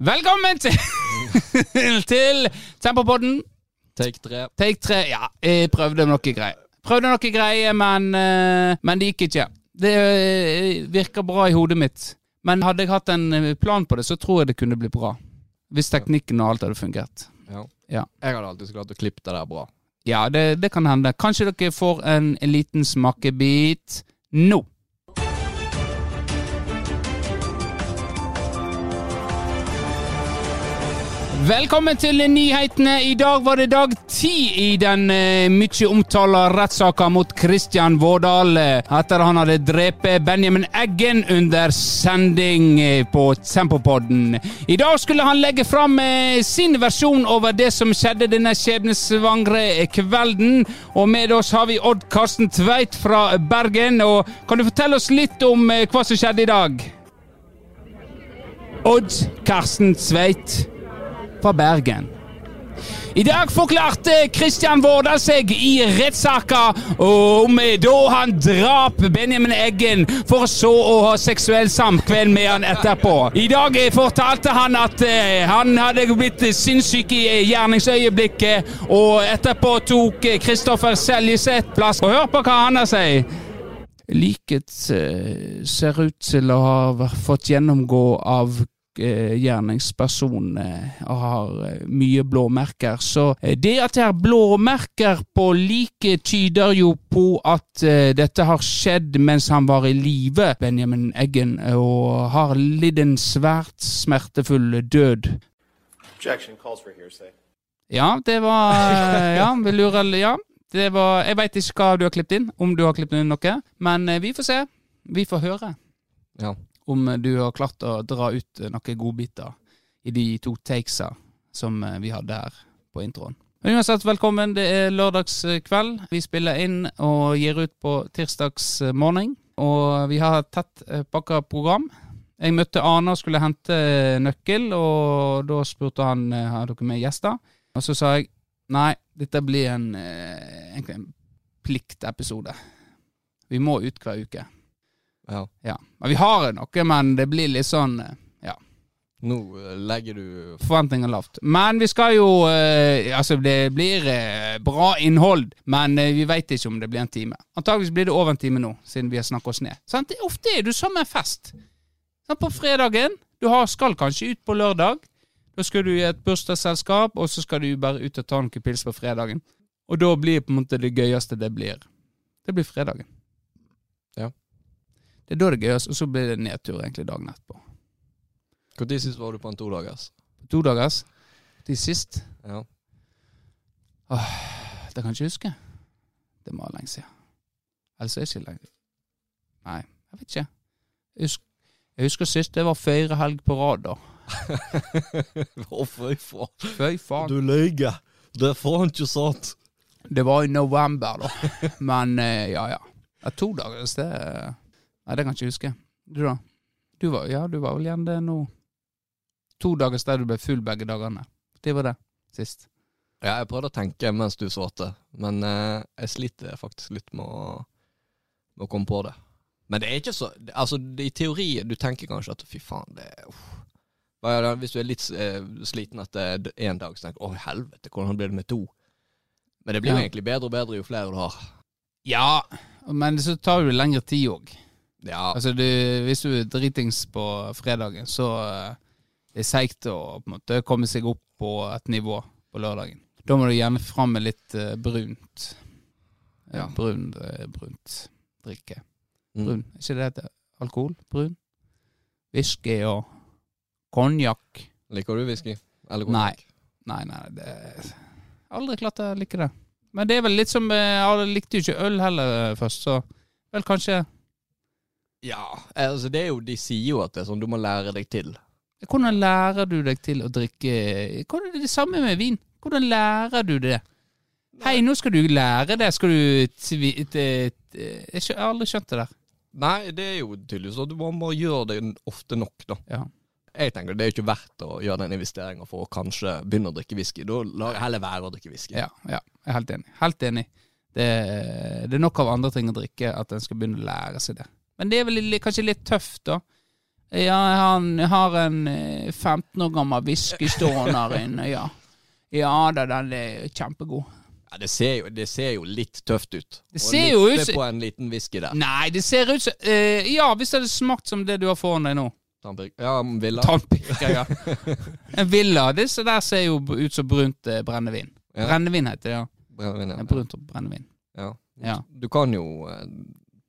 Velkommen til, til Tempopodden. Take tre. Take tre. Ja, jeg prøvde noe greier. Prøvde noe greier, men, eh, men det gikk ikke. Det eh, virker bra i hodet mitt. Men hadde jeg hatt en eh, plan på det, så tror jeg det kunne bli bra. Hvis teknikken og alt hadde fungert. Ja. Ja. Jeg hadde alltid klart å klippe det der bra. Ja, det, det kan hende. Kanskje dere får en, en liten smakebit nå. Velkommen til nyhetene. I dag var det dag ti i den uh, mye omtalte rettssaka mot Kristian Vårdal eh, etter han hadde drept Benjamin Eggen under sending eh, på Tempopodden. I dag skulle han legge fram uh, sin versjon over det som skjedde denne skjebnesvangre kvelden. Og med oss har vi Odd Karsten Tveit fra Bergen. Og kan du fortelle oss litt om uh, hva som skjedde i dag? Odd Karsten Tveit fra Bergen. I dag forklarte Kristian Vårdal seg i rettssaka om da han drap Benjamin Eggen, for så å ha seksuell samkveld med han etterpå. I dag fortalte han at eh, han hadde blitt sinnssyk i gjerningsøyeblikket, og etterpå tok Kristoffer Seljeseth plass. Og hør på hva han har sagt. Liket eh, ser ut til å ha fått gjennomgå av eh, gjerningsperson og har eh, mye blåmerker. Så eh, det at det er blåmerker på liket, tyder jo på at eh, dette har skjedd mens han var i live, Benjamin Eggen, og har lidd en svært smertefull død. Objection calls for hearsay. Ja, det var eh, Ja, vi lurer Ja, det var Jeg veit ikke hva du har klippet inn, om du har klippet inn noe, men eh, vi får se. Vi får høre Ja. Om eh, du har klart å dra ut eh, noen godbiter i de to takesa som eh, vi hadde her på introen. Men Uansett, velkommen. Det er lørdagskveld. Vi spiller inn og gir ut på tirsdags morgen. Og vi har et tett eh, pakka program. Jeg møtte Arne og skulle hente nøkkel, og da spurte han eh, har dere med gjester. Og så sa jeg nei, dette blir en, eh, en pliktepisode. Vi må ut hver uke. Ja. Ja. Men vi har noe, men det blir litt sånn eh, ja, Nå eh, legger du forventninger lavt. Men vi skal jo eh, Altså, det blir eh, bra innhold, men eh, vi veit ikke om det blir en time. Antakeligvis blir det over en time nå, siden vi har snakket oss ned. Sant? Det, ofte er du som en fest. Sant? På fredagen Du har, skal kanskje ut på lørdag. Da skal du i et bursdagsselskap, og så skal du bare ut og ta noen pils på fredagen. Og da blir på en måte det gøyeste det blir. Det blir fredagen. Det er da det er gøyest, og så blir det nedtur egentlig dagen etterpå. Når sist var du på en todagers? To dagers. De sist. Ja. Det kan jeg ikke huske. Det må være lenge siden. Ellers er det ikke lenge Nei, jeg vet ikke. Jeg husker, jeg husker sist det var fire helg på rad, da. Å, fy faen. Fy faen. Du løy. Det er faen ikke sant. Det var i november, da. Men eh, ja, ja. to dagers, det Nei, det kan jeg ikke huske. Du, da? Du var, ja, du var vel igjen det nå. To dager der du ble full begge dagene. Det var det sist. Ja, jeg prøvde å tenke mens du svarte, men eh, jeg sliter faktisk litt med å, med å komme på det. Men det er ikke så Altså, i teori du tenker kanskje at fy faen, det uff. Hvis du er litt eh, sliten etter én dag, så tenker du å helvete, hvordan blir det med to? Men det blir jo Ja. egentlig bedre og bedre jo flere du har. Ja, men så tar det lengre tid òg. Ja, Altså, du, hvis du er dritings på fredagen, så uh, det er seigt å på en måte komme seg opp på et nivå på lørdagen. Da må du gjerne fram med litt uh, brunt. Ja, Ja. brun, uh, brunt drikke. mm. Brun. Er ikke det heter? Alkohol? Brun? Whisky og konjakk? Liker du whisky? Eller Nei. konjakk? Nei, nei, det Aldri klart jeg like det. Men det er vel litt som eh, Jeg likte jo ikke øl heller eh, først, så vel kanskje Ja, altså det er jo De sier jo at det er sånn du må lære deg til. Hvordan lærer du deg til å drikke Hvordan er det samme med vin? Hvordan lærer du det? Hei, nå skal du lære det. Skal du tvi... Jeg har aldri skjønt det der. Nei, det er jo tydeligvis sånn du må gjøre det ofte nok, da. Ja. Jeg tenker det er jo ikke verdt å gjøre den investeringa for å kanskje begynne å drikke whisky. Da lar jeg heller være å drikke whisky. Ja, ja, jeg er helt enig. Helt enig. Det, det er nok av andre ting å drikke at en skal begynne å lære seg det. Men det er vel kanskje litt tøft, da. Ja, han har en eh, 15 år gammel whisky stående her inne, ja. Ja da, den er kjempegod. Ja, det, ser jo, det ser jo litt tøft ut. Det Å ser ut nippe som- på en liten whisky der. Nei, det ser ut som uh, Ja, hvis det hadde smakt som det du har foran deg nå. Tannpirk. Ja, Villa. Tannpirker, ja. En villa. Disse der ser jo ut som brunt uh, brennevin. Ja. Brennevin heter det, ja. Brennevin, ja. Brunt brennevin. Ja. Ja. Du kan jo eh,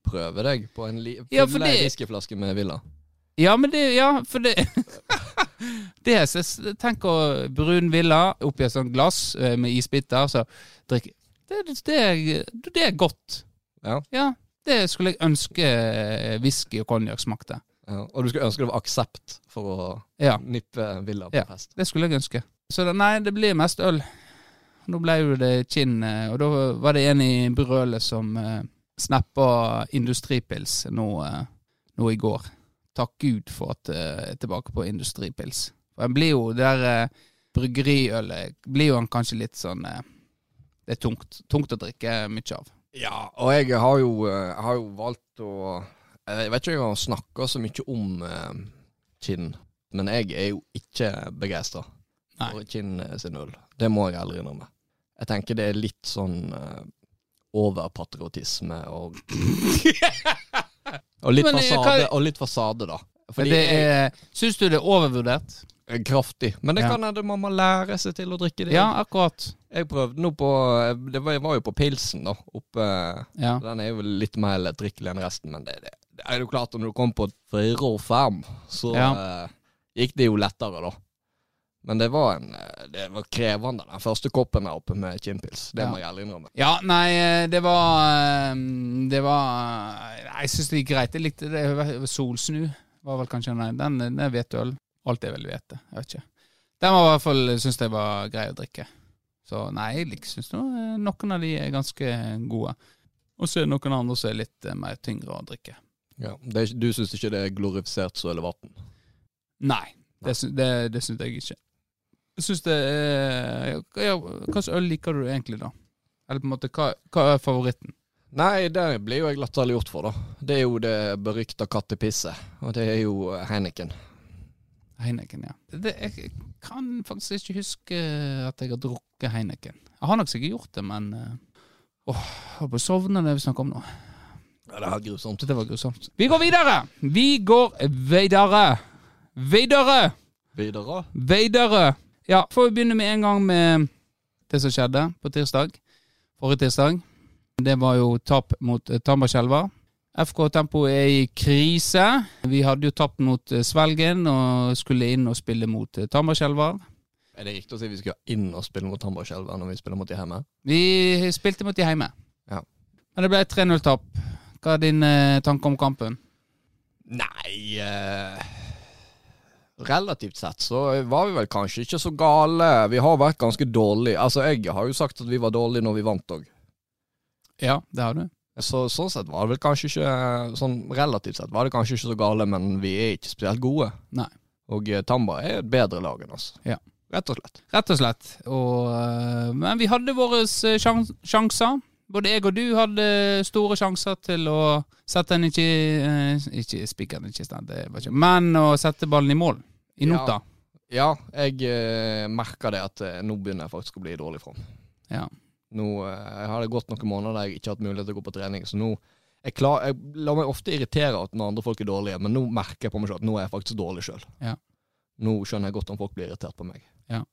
prøve deg på en li Ja, fordi... fylle whiskyflaske med Villa. Ja, men det Ja, for det Det er så jeg tenker brun villa oppi et sånt glass eh, med isbiter, så drikke det, det, det, er, det godt. Ja. Det skulle jeg ønske eh, whisky og konjakk smakte. Ja. Og du skulle ønske det var aksept for å Ja, nippe Villa på Ja. fest. det skulle jeg ønske. Så det, nei, det blir mest øl. Nå ble jo det kinn, eh, og da var det en i brølet som snappa industripils nå, eh, nå i går. Takk Gud for at eh, jeg er tilbake på industripils. For en blir jo der eh, bryggeriølet blir jo han kanskje litt sånn Det er tungt. Tungt å drikke mye av. Ja, og jeg har jo, jeg har jo valgt å Jeg vet ikke om jeg har snakka så mye om eh, Kinn, men jeg er jo ikke begeistra for Kinn sin øl. Det må jeg aldri innrømme. Jeg tenker det er litt sånn eh, overpatriotisme og Og litt Men, eh, fasade, og litt fasade da. Fordi det er, Syns du det er overvurdert? er kraftig. Men det Ja. kan hende man må lære seg til å drikke det. Ja, akkurat. Jeg prøvde nå på Det var, jeg var jo på pilsen, da. Oppe Ja. Den er jo litt mer lettdrikkelig enn resten, men det, det, det er jo klart at når du kom på og fem, så Ja. uh, gikk det jo lettere, da. Men det var, en, eh, det var krevende, den første koppen jeg oppe med Chimpils. Det Ja. må jeg ærlig innrømme. Ja, nei, eh, det var eh, Det var jeg syns det gikk greit. Jeg likte det. Solsnu var vel kanskje nei, Den, den er hvetøl. Alt er vel hvete. Jeg vet ikke. Den var i hvert fall syns jeg var grei å drikke. Så nei, jeg lik- syns noen av de er ganske gode. Og så er det noen andre som er litt mer tyngre å drikke. Ja. Det, du syns ikke det er glorifisert så eller vann? Nei, det, det, det syns jeg ikke. Jeg syns det er ja, Hva øl liker du egentlig, da? Eller på en måte, hva, hva er favoritten? Nei, det blir jo jeg latterliggjort for, da. Det er jo det berykta kattepisset, og det er jo Heineken. Heineken, ja. Det, jeg kan faktisk ikke huske at jeg har drukket Heineken. Jeg har nok sikkert gjort det, men eh, Åh, jeg holdt på å sovne når vi snakker om nå. Ja, det er grusomt. Det var grusomt. Vi går videre! Vi går videre! Videre! Videre? Videre! Ja, får vi begynne med en gang med det som skjedde på tirsdag. Forrige tirsdag. Det var jo tap mot eh, Tambarskjelva. FK Tempo er i krise. Vi hadde jo tapt mot eh, Svelgen og skulle inn og spille mot eh, Tambarskjelva. Er det riktig å si vi skulle inn og spille mot Tambarskjelva når vi spiller mot de hjemme? Vi spilte mot de hjemme. Ja. Men det ble 3-0-tap. Hva er din eh, tanke om kampen? Nei eh, Relativt sett så var vi vel kanskje ikke så gale. Vi har vært ganske dårlige. Altså, jeg har jo sagt at vi var dårlige når vi vant òg. Ja, det har du. Så sånn sett var det vel kanskje ikke Sånn relativt sett var det kanskje ikke så gale, men vi er ikke spesielt gode. Nei. Og eh, Tamba er et bedre lag enn oss. Ja. Rett og slett. Rett og slett. Og, eh, men vi hadde våre eh, sjans sjanser. Både jeg og du hadde store sjanser til å sette den ikke Ikke spikeren ikke stand, Men å sette ballen i mål. I Ja. nota. Ja, jeg eh, merker det at eh, nå begynner jeg faktisk å bli i dårlig form. Ja. Nå eh, jeg har det gått noen måneder der jeg ikke har hatt mulighet til å gå på trening, så nå jeg, klar, jeg lar meg ofte irritere at når andre folk er dårlige, men nå merker jeg på meg selv at nå er jeg faktisk dårlig sjøl. Ja. Nå skjønner jeg godt om folk blir irritert på meg. Ja.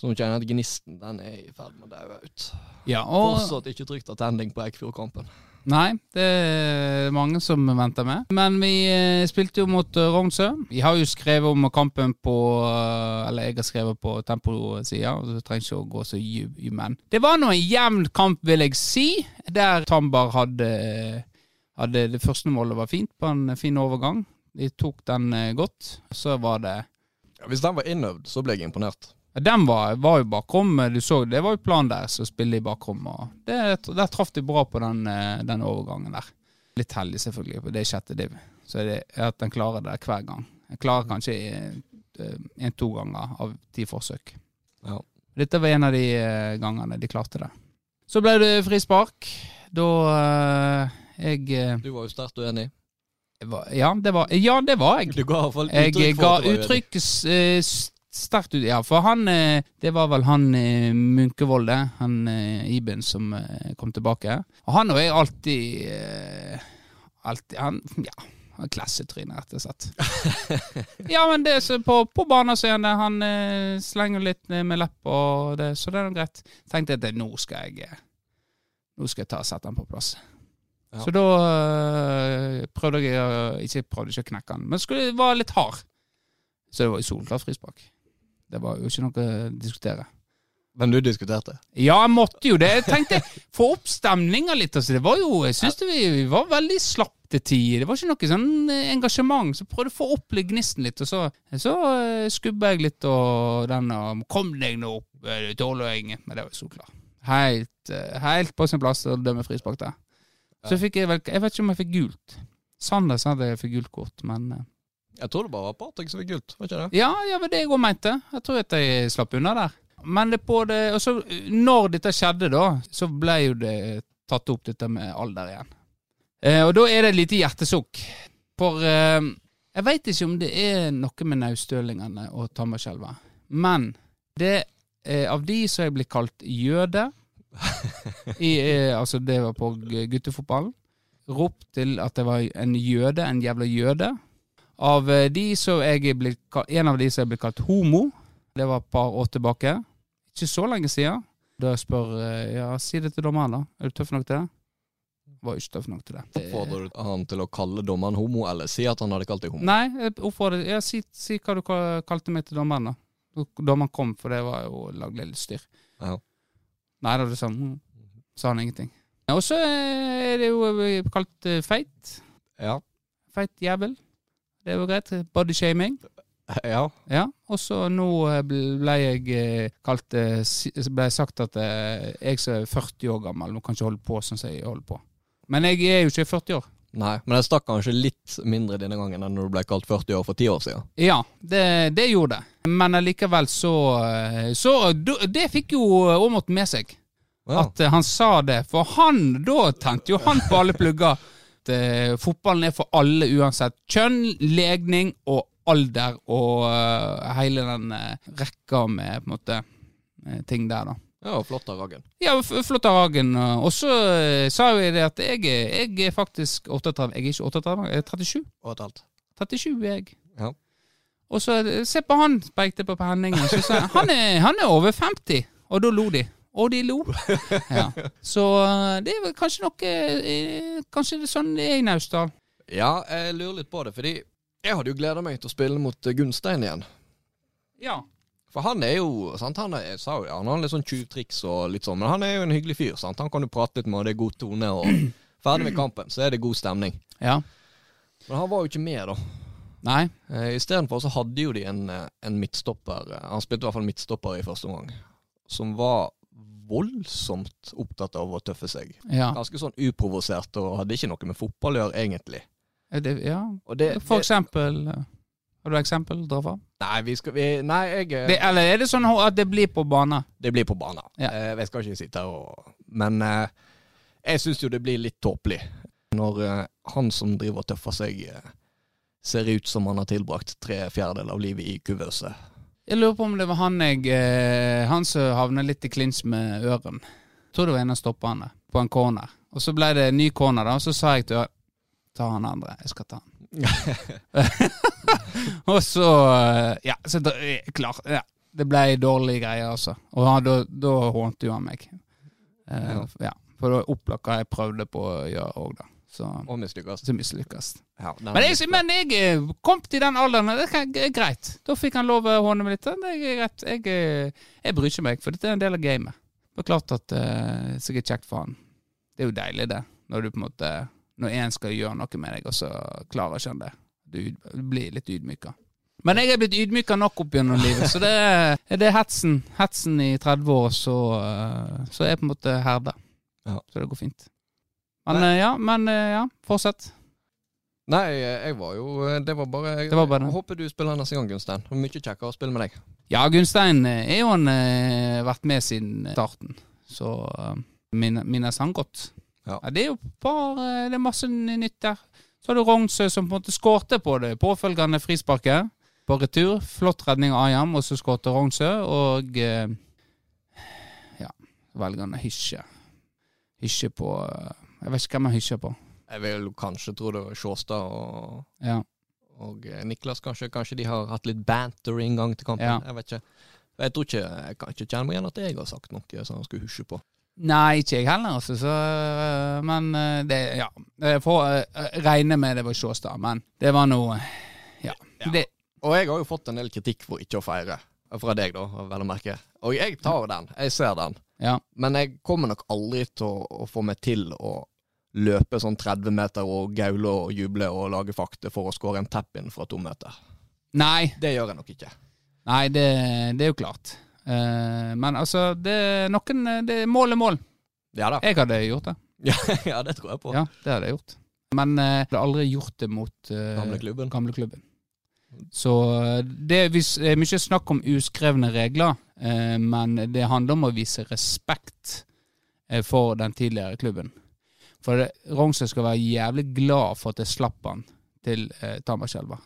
Så nå kjenner jeg at gnisten den er i ferd med å daue ut. ja og Fortsatt ikke trygt attending på Eikfjordkampen. Nei, det er mange som venter med. Men vi eh, spilte jo mot eh, Rognsø. Vi har jo skrevet om kampen på eh, Eller jeg har skrevet på temposida, så det trenger ikke å gå så dypt. men. Det var nå en jevn kamp, vil jeg si, der Tambar hadde, hadde Det første målet var fint, på en fin overgang. De tok den godt. Så var det hvis den var innøvd, så ble jeg imponert. Den var, var jo bakrom, du så det var jo planen deres å spille i bakrom. Det, der traff de bra på den, eh, den overgangen der. Litt heldig selvfølgelig, for det sjette div. Så det at en klarer det hver gang. Den klarer kanskje én-to ganger av ti forsøk. Ja. Dette var en av de eh, gangene de klarte det. Så ble det frispark. Da eh, jeg eh, Du var jo sterkt uenig. Var- Ja, det var, ja, det var jeg. Du ga iallfall uttrykk Jeg for ga uttrykk eh, sterkt ut, ja. For han eh, Det var vel han Munkevolde, Munkevold. Han eh, Iben som eh, kom tilbake. Og han og jeg alltid eh, Alltid Han Ja. han Klassetryne, rett og slett. ja, men det så på, på banen så er han det. Han eh, slenger litt med lepp, og det, så det er nå greit. Tenkte jeg at nå skal jeg eh, Nå skal jeg ta og sette han på plass. Ja. Så da øh, prøvde jeg Ikke prøvde ikke å knekke han, men skulle være litt hard. Så det var jo solklart frispark. Det var jo ikke noe å diskutere. Men du diskuterte? Ja, jeg måtte jo det. Jeg tenkte få opp stemninga litt. Altså. Det var jo, Jeg syns vi, vi var veldig slapp til tider. Det var ikke noe sånn eh, engasjement. Så prøvde å få opp gnisten litt, og så, så uh, skubba jeg litt og den og Kom deg nå opp, eh, du tåler ingen. Men det var jo solklart. Helt, eh, helt på sin plass å dømme frispark der. Så fikk jeg vel Jeg vet ikke om jeg fikk gult. Sander sa jeg fikk gult kort, men eh, Jeg tror det bare var Patrick som fikk gult, var ikke det? ja, ja, det var det jeg òg mente. Jeg tror at jeg slapp unna der. Men det på det Og så, når dette skjedde, da, så ble jo det tatt opp dette med alder igjen. Eh, og da er det et lite hjertesukk. For eh, jeg veit ikke om det er noe med naustølingene og tammerskjelver, men det eh, av de som er blitt kalt jøde i, eh, Altså, det var på guttefotballen. Ropt til at det var en jøde, en jævla jøde. Av eh, de så er jeg blitt, en av de som er blitt kalt homo. Det var et par år tilbake. Ikke så lenge siden. Da jeg spør eh, ja, si det til dommeren, da. Er du tøff nok til det? Var ikke tøff nok til det. Oppfordrer du han til å kalle dommeren homo, eller si at han hadde kalt deg homo? Nei, oppfordrer ja, si, si hva du kalte meg til dommeren, da. Dommeren kom, for det var jo lagd litt styr. Ja. Nei da, det sa han. Sa han ingenting. Og så er det jo eh, kalt eh, feit. Ja. Feit jævel. Det var greit. Bodyshaming. ja. Ja, og så nå eh, ble jeg eh, kalt eh, ble sagt at jeg som er 40 år gammel, nå kan ikke holde på sånn som jeg holder på. Men jeg er jo ikke 40 år. Nei, men det stakk kanskje litt mindre denne gangen enn når du ble kalt 40 år for 10 år siden. Ja, det, det gjorde det. Men allikevel så Så det fikk jo Aamodt med seg. Ja. At han sa det. For han, da tente jo han på alle plugger. At eh, fotballen er for alle uansett kjønn, legning og alder og eh, hele den eh, rekka med på en måte eh, ting der, da. ja, flott av Ragen. Ja, flott av Ragen. Og så eh, sa jo jeg det at jeg, jeg er faktisk 38, jeg er ikke 38, jeg er 37. Og et halvt. 37 er jeg. Ja. Og så se på han, pekte på på Henning. og Så sa han er, han er over 50. Og da lo de. Og de lo. Ja. Så eh, det er vel kanskje noe eh, Kanskje det er sånn det er i Naustdal. Ja, jeg lurer litt på det, fordi jeg hadde jo gleda meg til å spille mot eh, Gunstein igjen. Ja. For han er jo sant, han er, sa jo, han har litt sånn tjuvtriks og litt sånn, men han er jo en hyggelig fyr. sant? Han kan du prate litt med, og det er god tone. og Ferdig med kampen, så er det god stemning. ja. Men han var jo ikke med, da. Nei. Eh, Istedenfor så hadde jo de en, eh, en midtstopper, eh, han spilte i hvert fall midtstopper i første omgang, som var voldsomt opptatt av å tøffe seg. Ja. Ganske sånn uprovosert og hadde ikke noe med fotball å gjøre, egentlig. Det, ja. Det, For eksempel eh, Har du eksempel å dra fra? Nei, vi skal vi, Nei, jeg eh, Det, eller er det sånn at det blir på bane? Det blir på bane. Ja. Eh, jeg skal ikke sitte her og Men jeg syns jo det blir litt tåpelig når han som driver og tøffer seg, ser ut som han har tilbrakt tre fjerdedeler av livet i kuvøse. Jeg lurer på om det var han jeg eh, Han som havna litt i klins med Øren. Jeg tror det var en av stopperne på en corner. Og så ble det en ny corner, da, og så sa jeg til Øren Ta han andre, jeg skal ta han. og så eh, Ja, så da, eh, klar, ja. Det ble dårlige greier, altså. Og ja, da, da hånte jo han meg. Eh, Ja. ja. For det var opplagt hva jeg prøvde på å gjøre òg, da. Så, Og mislykkes. Ja, Men men jeg eh, kom til den alderen, det er greit. Da fikk han lov å håne meg litt. Det er greit. Jeg, eh, jeg bryr ikke meg, for dette er en del av gamet. Det er klart at det er sikkert kjekt for han. Det er jo deilig, det. Når du på en måte Når en skal gjøre noe med deg, og så klarer ikke han det. Du du blir litt ydmyka. Men jeg er blitt ydmyka nok opp gjennom livet, så det er, det er hetsen. Hetsen i 30 år, så, eh, så er jeg på en måte herda. Ja. Så det går fint. Men Nei. ja, men eh, ja, fortsett. Nei, eh, jeg var jo eh, Det var bare Jeg, Det var bare jeg håper du spiller neste gang, Gunstein. Det var mye kjekkere å spille med deg. Ja, Gunstein eh, er jo eh, vært med siden starten, så minnes han godt. Ja. det er jo bare eh, Det er masse nytt der. Så har du Rognsø som på en måte skårte på det påfølgende frisparket. På retur. Flott redning av Ayam, og så skårte Rognsø, og eh, Ja, velger han å hysje. Hysje på eh, Jeg vet ikke hvem jeg hysjer på. Jeg vil kanskje tro det var Sjåstad og, Ja. og eh, Niklas, kanskje. Kanskje de har hatt litt banter inngang til kampen. Ja. Jeg vet ikke. Jeg tror ikke, jeg kan ikke kjenne meg igjen at jeg har sagt noe som han skulle husje på. Nei, ikke jeg heller, altså. Så, øh, men øh, det Ja. Jeg får regne med det var Sjåstad, men det var noe Ja. Ja. Det, Og jeg har jo fått en del kritikk for ikke å feire. Fra deg, da, vel å merke. Og jeg tar den. Jeg ser den. ja. Men jeg kommer nok aldri til å, å få meg til å løpe sånn 30 meter og gaule og juble og lage fakta for å skåre en tap-in fra to meter. Nei, Det gjør jeg nok ikke. nei det, det er jo klart. Eh, men altså, det er noen eh, det, Mål er mål. Ja da. Jeg hadde gjort det. Ja, ja det tror jeg på. Ja, det hadde jeg gjort. Men eh, jeg hadde aldri gjort det mot eh, Gamleklubben. gamleklubben. Så eh, det er mye snakk om uskrevne regler, eh, men det handler om å vise respekt eh, for den tidligere klubben. For Rognsø skal være jævlig glad for at jeg slapp han til eh, Tambarskjelva.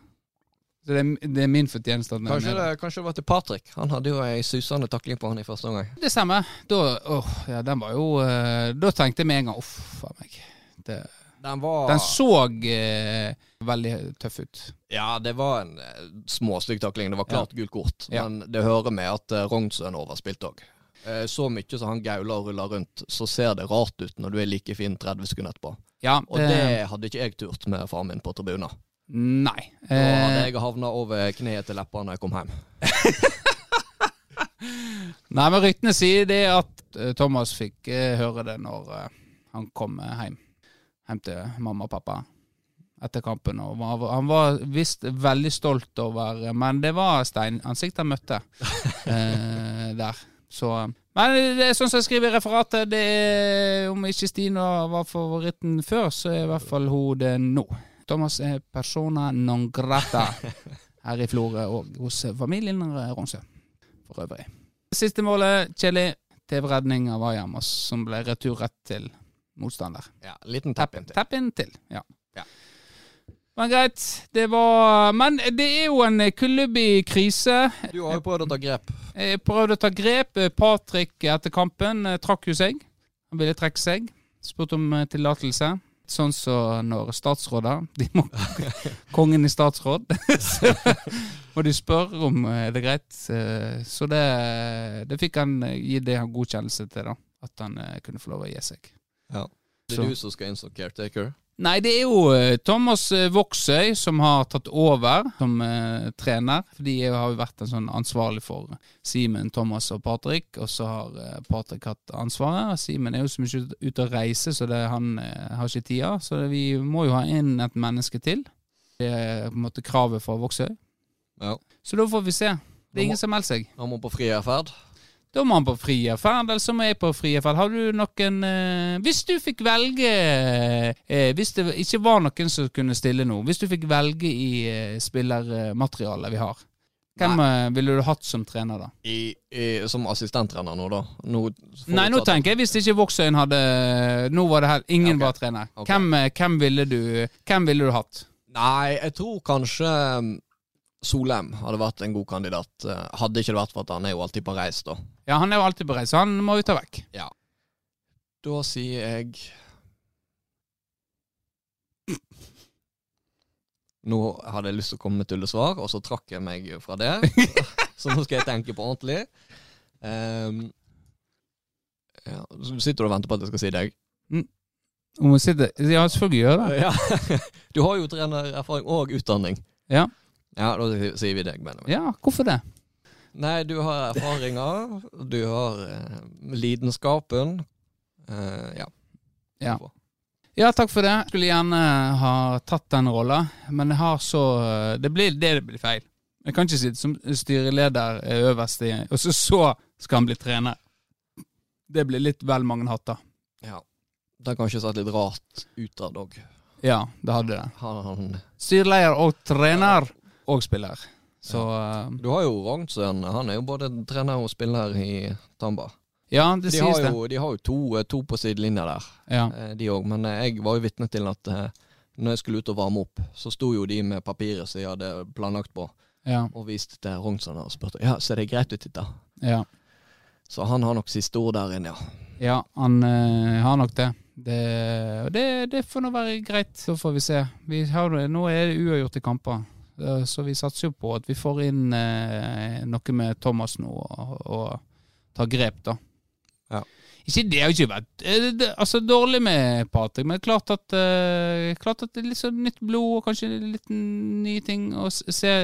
Så det er, det er min fortjeneste. at Kanskje det, kanskje det var til Patrick. Han hadde jo ei susende takling på han i første omgang. Det stemmer. Da, oh, ja, den var jo uh, Da tenkte jeg med en gang uff a meg. Det, Den var den så uh, veldig tøff ut. Ja, det var en eh, småstygg takling. Det var klart gult kort. Ja. Men det hører med at uh, Rognsøen overspilte òg. Eh, så mye som han gauler og ruller rundt, så ser det rart ut når du er like fin 30 sekunder etterpå. Ja, Og det hadde ikke jeg turt med faren min på tribunen. Nei. Da hadde Eh, jeg havna over kneet til leppa når jeg kom hjem. nei, men ryktene sier det at eh, Thomas fikk høre det når han kom hjem. Hjem til mamma og pappa etter kampen. Og han var visst veldig stolt over Men det var steinansikt han møtte eh, der. Så Men det er sånn som jeg skriver i referatet, det er, om ikke Stina var favoritten før, så er i hvert fall hun det nå. Thomas er persona non grata her i Florø og hos familien Ronsø for øvrig. Siste målet, kjedelig. TV-redning av Ayamas, som ble retur rett til motstander. Ja, liten tap-in til. Inn til, ja. Men greit, det var Men det er jo en klubb i krise. Du har jo prøvd å ta grep. Jeg prøvde å ta grep. Patrick etter kampen eh, trakk jo seg. Han ville trekke seg. Spurte om eh, tillatelse. Sånn som når statsråder De må Kongen i statsråd. Så må de spørre om eh, det er greit. Så det, det fikk han gi det han godkjennelse til, da. At han kunne få lov å gi seg. Ja. Det Så. er du som skal inn som caretaker. Nei, det er jo eh, Thomas eh, Voksøy som har tatt over som eh, trener. For de har jo vært en sånn ansvarlig for Simen, Thomas og Patrick. Og så har eh, Patrick hatt ansvaret. Simen er jo så mye ut- ute å reise, så det, han eh, har ikke tida. Så det, vi må jo ha inn et menneske til. Det er på en måte kravet fra Voksøy. Ja. Så da får vi se. Det er ingen som melder seg. Han må på frierferd. Da må han på frierferd, eller så må jeg på frierferd. Har du noen eh, Hvis du fikk velge eh, Hvis det ikke var noen som kunne stille nå, hvis du fikk velge i eh, spillermaterialet vi har, hvem eh, ville du hatt som trener da? I, i, som assistenttrener nå, da. Nå Nei, nå tenker jeg hvis ikke Vågsøyen hadde Nå var det her ingen Ja, var trener. Okay. Hvem, eh, hvem, ville du, hvem ville du hatt? Nei, jeg tror kanskje Solheim hadde vært en god kandidat. Eh, Hadde ikke det vært for at han er jo alltid på reis, da. Ja, han er jo alltid på reis, så han må vi ta vekk. Ja. Da sier jeg Nå hadde jeg lyst til å komme med tullesvar, og så trakk jeg meg fra det. så nå skal jeg tenke på ordentlig. Um, ja, så sitter du og venter på at jeg skal si deg? Sitter, ja, selvfølgelig gjør det. Ja. Du har jo trenererfaring og utdanning. Ja. Ja, da sier vi deg, Benjamin. ja, hvorfor det? Nei, du har erfaringer, du har eh, lidenskapen. Eh, ja. Ja. Ja, takk for det. Skulle gjerne ha tatt den rolla, men jeg har så Det blir det det blir feil. Jeg kan ikke sitte som styreleder eh, øverst i Og så, så skal han bli trener. Det blir litt vel mange hatter. ja. Det har kanskje sett litt rart utad òg. Ja, det hadde det. Han, Styreleder og trener og spiller. Så ja. du har jo Rognsøen. Han er jo både trener og spiller i Tamba. ja, det De sies det. jo, de har jo to, to på sidelinja der, Ja. eh, de òg. Men eh, jeg var jo vitne til at eh, når jeg skulle ut og varme opp, så sto jo de med papiret som jeg hadde planlagt på, Ja. og viste til Rognsøen og spurte ja, ser det greit ut, dette? Ja, Så han har nok siste ord der inne, ja. ja han øh, har nok det. Det, det. Det får nå være greit, så får vi se. Vi har, nå er det uavgjort i kamper, Eh, så vi satser jo på at vi får inn eh, noe med Thomas nå, og, og tar grep, da. Ja. Ikke, det har jo ikke vært eh, det, altså, dårlig med Patrick, men klart at, eh, klart at det er litt sånn nytt blod og kanskje litt nye ting. Og se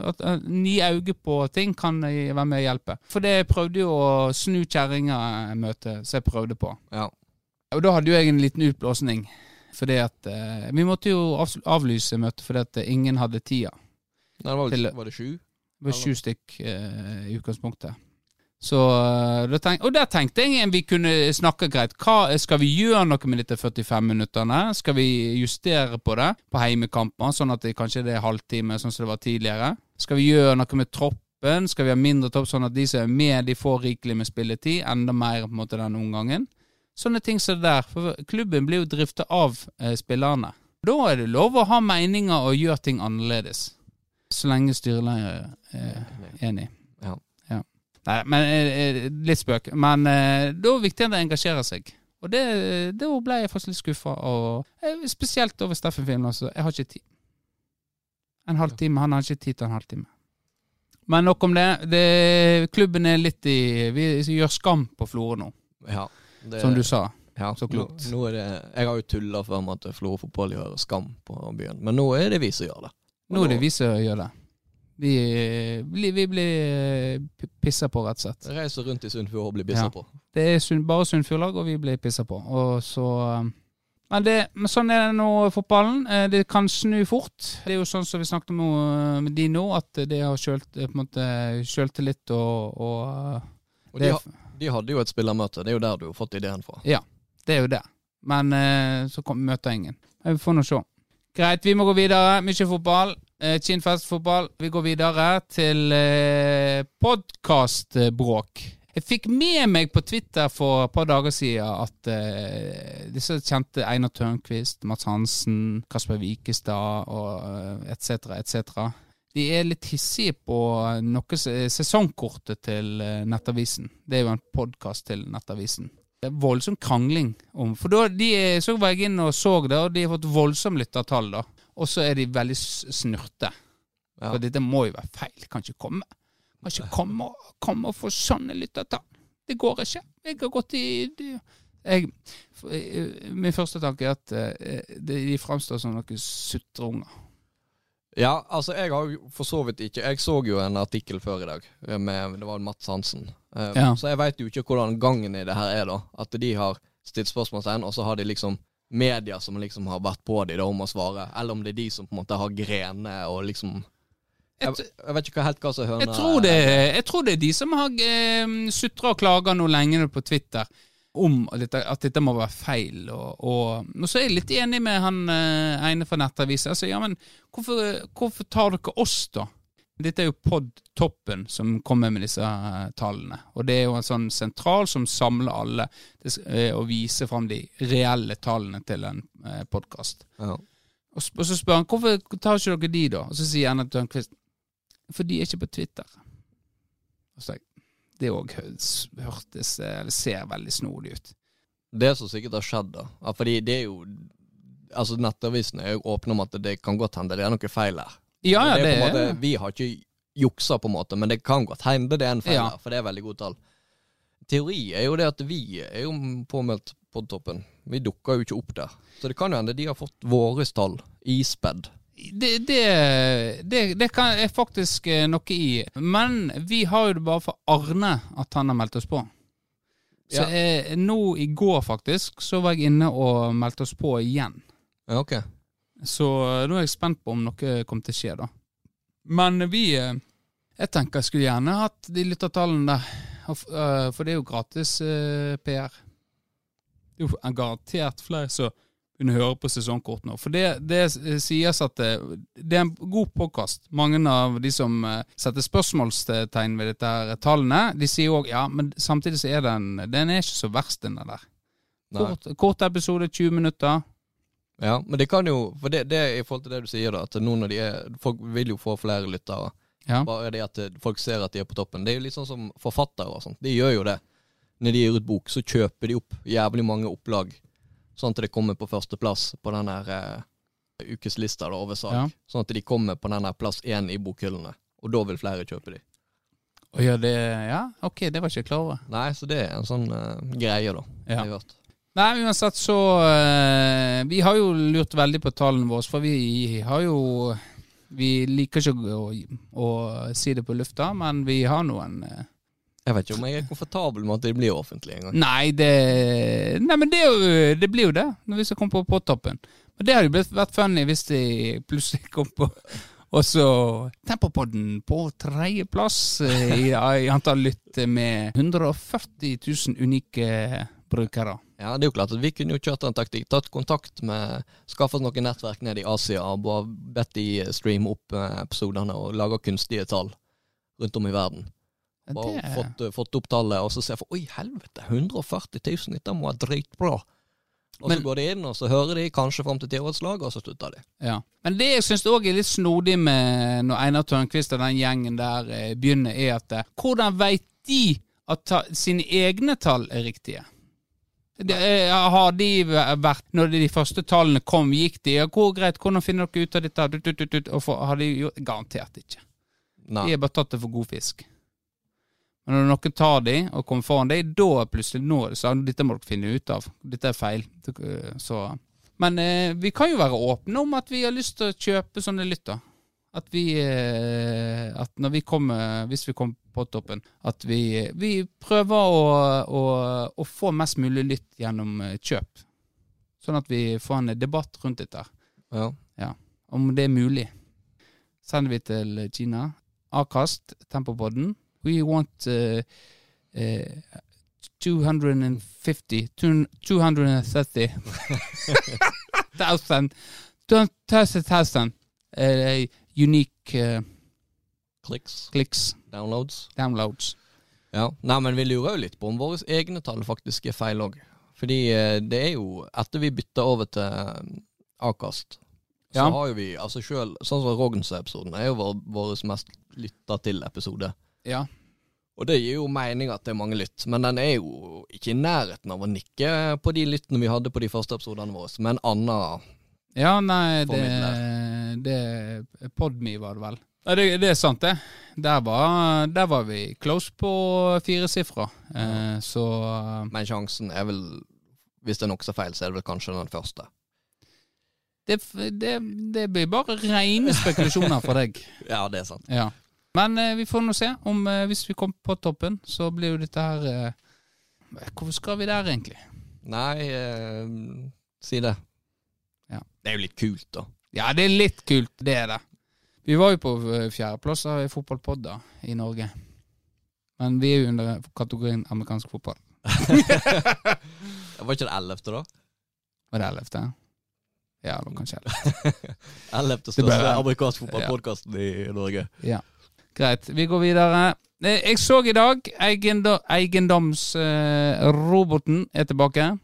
at uh, nye øyne på ting kan eh, være med å hjelpe. For det prøvde jo å snu kjerringa-møtet, som jeg prøvde på. ja. Og da hadde jo jeg en liten utblåsning. Fordi at eh, Vi måtte jo avs- avlyse møtet fordi at ingen hadde tida. Nei, det var, Til- var det sju? Det var sju stykk eh, i utgangspunktet. Så, eh, da tenk, og der tenkte jeg vi kunne snakke greit. Hva, skal vi gjøre noe med disse 45 minuttene? Skal vi justere på det på heimekamper, sånn at det kanskje det er halvtime, sånn som det var tidligere? Skal vi gjøre noe med troppen? Skal vi ha mindre topp, sånn at de som er med, de får rikelig med spilletid? Enda mer på en måte denne omgangen? Sånne ting som det der. For klubben blir jo drifta av eh, spillerne. Da er det lov å ha meninger og gjøre ting annerledes. Så lenge styreleder er enig. Ja. Nei, men eh, eh, litt spøk. Men eh, da er det viktig at de engasjerer seg. Og det, da ble jeg faktisk litt skuffa. Eh, spesielt over Steffen Film. Altså. Jeg har ikke tid. En halvtime. Han har ikke tid til en halvtime. Men nok om det. det. Klubben er litt i Vi gjør skam på Florø nå, ja. Det, som du sa. ja, så klokt. Nå, nå det, jeg har jo tulla før med at Florø fotball gjør skam på byen, men nå er det vi som gjør det. Og Nå er det vi som gjør det. Vi, blir- vi blir eh, pissa på, rett og slett. Reiser rundt i Sunnfjord og blir pissa Ja. på. Det er bare Sunnfjordlag, og vi blir pissa på. Og så um, men, det, men sånn er det nå i fotballen. Eh, Det kan snu fort. Det er jo sånn som vi snakket om med de nå, at det har kjølt, eh, på en måte sjøltillit og, og Og de, ha- de hadde jo et spillermøte, det er jo der du har fått ideen fra. Ja, det er jo det. Men eh, så kom, møter ingen. Vi får nå se. Greit, vi må gå videre. Mye fotball. Eh, Kinnfest fotball. Vi går videre til eh, podkastbråk. Jeg fikk med meg på Twitter for et par dager siden at uh, disse kjente Einar Tørnquist, Mats Hansen, Kasper Wikestad og uh, etc., etc. De er litt hissige på noe sesongkortet til eh, Nettavisen. Det er jo en podkast til Nettavisen. Det er voldsom krangling om For da de, så var jeg inn og så det, og de har fått voldsom lyttertall, da. Og så er de veldig snurte. Ja. For dette må jo være feil. Kan ikke komme Kan ikke komme, og- komme og få sånne lyttertall. Det går ikke. Jeg har gått i det, jeg, eh, Min første tanke er at eh, de de framstår som noen sutrunger. Ja, altså jeg har jo for så vidt ikke Jeg så jo en artikkel før i dag eh, med Det var Mats Hansen. Eh, Ja. Så jeg veit jo ikke hvordan gangen i det her er, da. At de har stilt spørsmålstegn, og så har de liksom media som liksom har vært på de da om å svare. Eller om det er de som på en måte har grener og liksom Jeg, Jeg, vet ikke helt hva som høner jeg, tror det, jeg tror det er de som har eh, sutra og klaga noe lenge på Twitter om dette, at dette må være feil. Og, og, og så er jeg litt enig med han eh, ene fra Nettavisen. Altså, ja, men hvorfor, hvorfor tar dere oss, da? Dette er jo PodToppen som kommer med disse eh, tallene. Og det er jo en sånn sentral som samler alle det, eh, og viser fram de reelle tallene til en eh, podkast. Ja. Og, og så spør han hvorfor tar ikke dere de, da? Og så sier Anne Tørnquist for de er ikke på Twitter. Og så, det òg hørtes eller ser veldig snodig ut. Det som sikkert har skjedd, da ja, Fordi det er jo Altså Nettavisene er jo åpne om at det kan godt hende det er noe feil her. Ja, ja, det det på måte, Vi har ikke juksa, på en måte, men det kan godt hende det er en feil Ja. her, for det er veldig gode tall. Teori er jo det at vi er jo påmeldt Podtoppen. Vi dukker jo ikke opp der. Så det kan jo hende de har fått våre tall ispedd. Det, det, det, det kan er faktisk eh, noe i. Men vi har jo det bare for Arne at han har meldt oss på. Så Ja. eh, nå i går, faktisk, så var jeg inne og meldte oss på igjen. Ja, ok. Så eh, nå er jeg spent på om noe kommer til å skje, da. Men vi Jeg tenker jeg skulle gjerne hatt de lyttertallene der. For det er jo gratis eh, PR. Det er jo garantert flere som å høre på sesongkort nå. For det, det eh, sies at det, det er en god påkast. Mange av de som eh, setter spørsmålstegn ved dette her tallene, de sier òg ja, men samtidig så er den Den er ikke så verst, den der. Kort, kort episode, 20 minutter. Ja, men det kan jo For det, det er i forhold til det du sier, da, at nå når de er Folk vil jo få flere lyttere. Ja. Bare det at eh, folk ser at de er på toppen. Det er jo litt sånn som forfattere og sånt. De gjør jo det. Når de gir ut bok, så kjøper de opp jævlig mange opplag, sånn at det kommer på førsteplass på den der eh, ukeslista over salg. Ja. Sånn at de kommer på den plass én i bokhyllene. Og da vil flere kjøpe de. Og ja, det Ja, ok, det var ikke jeg klar over. Nei, så det er en sånn uh, greie, da. Ja. jeg hørt. Nei, uansett så uh, Vi har jo lurt veldig på tallene våre, for vi har jo Vi liker ikke å, å si det på lufta, men vi har noen eh, Jeg vet ikke om jeg er komfortabel med at det blir offentlig engang. Nei, det Nei, men det, jo, det blir jo det, når vi skal komme på påtoppen. Men det hadde jo vært funny hvis de plutselig kom på Og så Tempopodden på tredjeplass eh, i, i antall lytt med 140 000 unike brukere. Ja, det er jo klart at Vi kunne jo kjørt en taktikk. Tatt kontakt med Skaffet noen nettverk nede i Asia og bedt de streame opp eh, episodene og lage kunstige tall rundt om i verden. Bare Det, fått, eh, fått opp tallet, og så ser jeg for Oi, helvete, 140 000, dette må være dritbra. Og Men- så går de inn, og så hører de kanskje fram til tiårslaget, og så slutter de. ja. Men det jeg syns òg er litt snodig med når Einar Tørnquist og den gjengen der eh, begynner, er at eh, hvordan veit de at ta, sine egne tall er riktige? Det, eh, har de vært Når de første tallene kom, gikk de ja, hvor greit, hvordan finner dere ut av dette? Og for, har de gjort Garantert ikke. Nei. De har bare tatt det for god fisk. Men når noen tar de og kommer foran deg, da plutselig nå så det dette må dere finne ut av. Dette er feil. Så. Men eh, vi kan jo være åpne om at vi har lyst til å kjøpe sånne lytter. At vi eh, At når vi kommer, hvis vi kommer på toppen, at vi, vi prøver å, å, å få mest mulig lytt gjennom eh, kjøp. Sånn at vi får en debatt rundt dette. Ja. Om det er mulig. Sender vi til Kina. Akast, Tempopodden. We want uh, uh, 250 230 thousand 230,000 uh, unique uh, clicks. clicks, downloads. downloads. Ja. Nei, men vi lurer jo litt på om våre egne tall faktisk er feil òg. Fordi eh, det er jo Etter vi bytta over til eh, Akast, så Ja. har jo vi altså selv, Sånn som Rognsø-episoden er jo vår, vår mest lytta til episode. Ja. Og det gir jo mening at det er mange lytt, men den er jo ikke i nærheten av å nikke på de lyttene vi hadde på de første episodene våre, Som en annen Ja, nei, det, det Podme var det vel. Ja, det, det er sant, det. Der var, der var vi close på firesifra. Eh, så Men sjansen er vel, hvis det er nokså feil, så er det vel kanskje den første. det, det, det blir bare rene spekulasjoner for deg. Ja, det er sant. Ja. Men eh, vi får nå se. om eh, Hvis vi kommer på toppen, så blir jo dette her eh, Hvorfor skal vi der, egentlig? Nei, eh, si det. Ja. Det er jo litt kult, da. Ja, det er litt kult, det er det. Vi var jo på eh, fjerdeplass av fotballpodder i Norge. Men vi er jo under kategorien amerikansk fotball. Var ikke det ellevte, da? Var det ellevte? Ja, det var kanskje ellevte. Ellevte Det ble- største amerikansk fotballpodkasten i Norge. Ja. Greit, vi går videre. Eh, Jeg så i dag eigendom, eiendomsroboten er tilbake.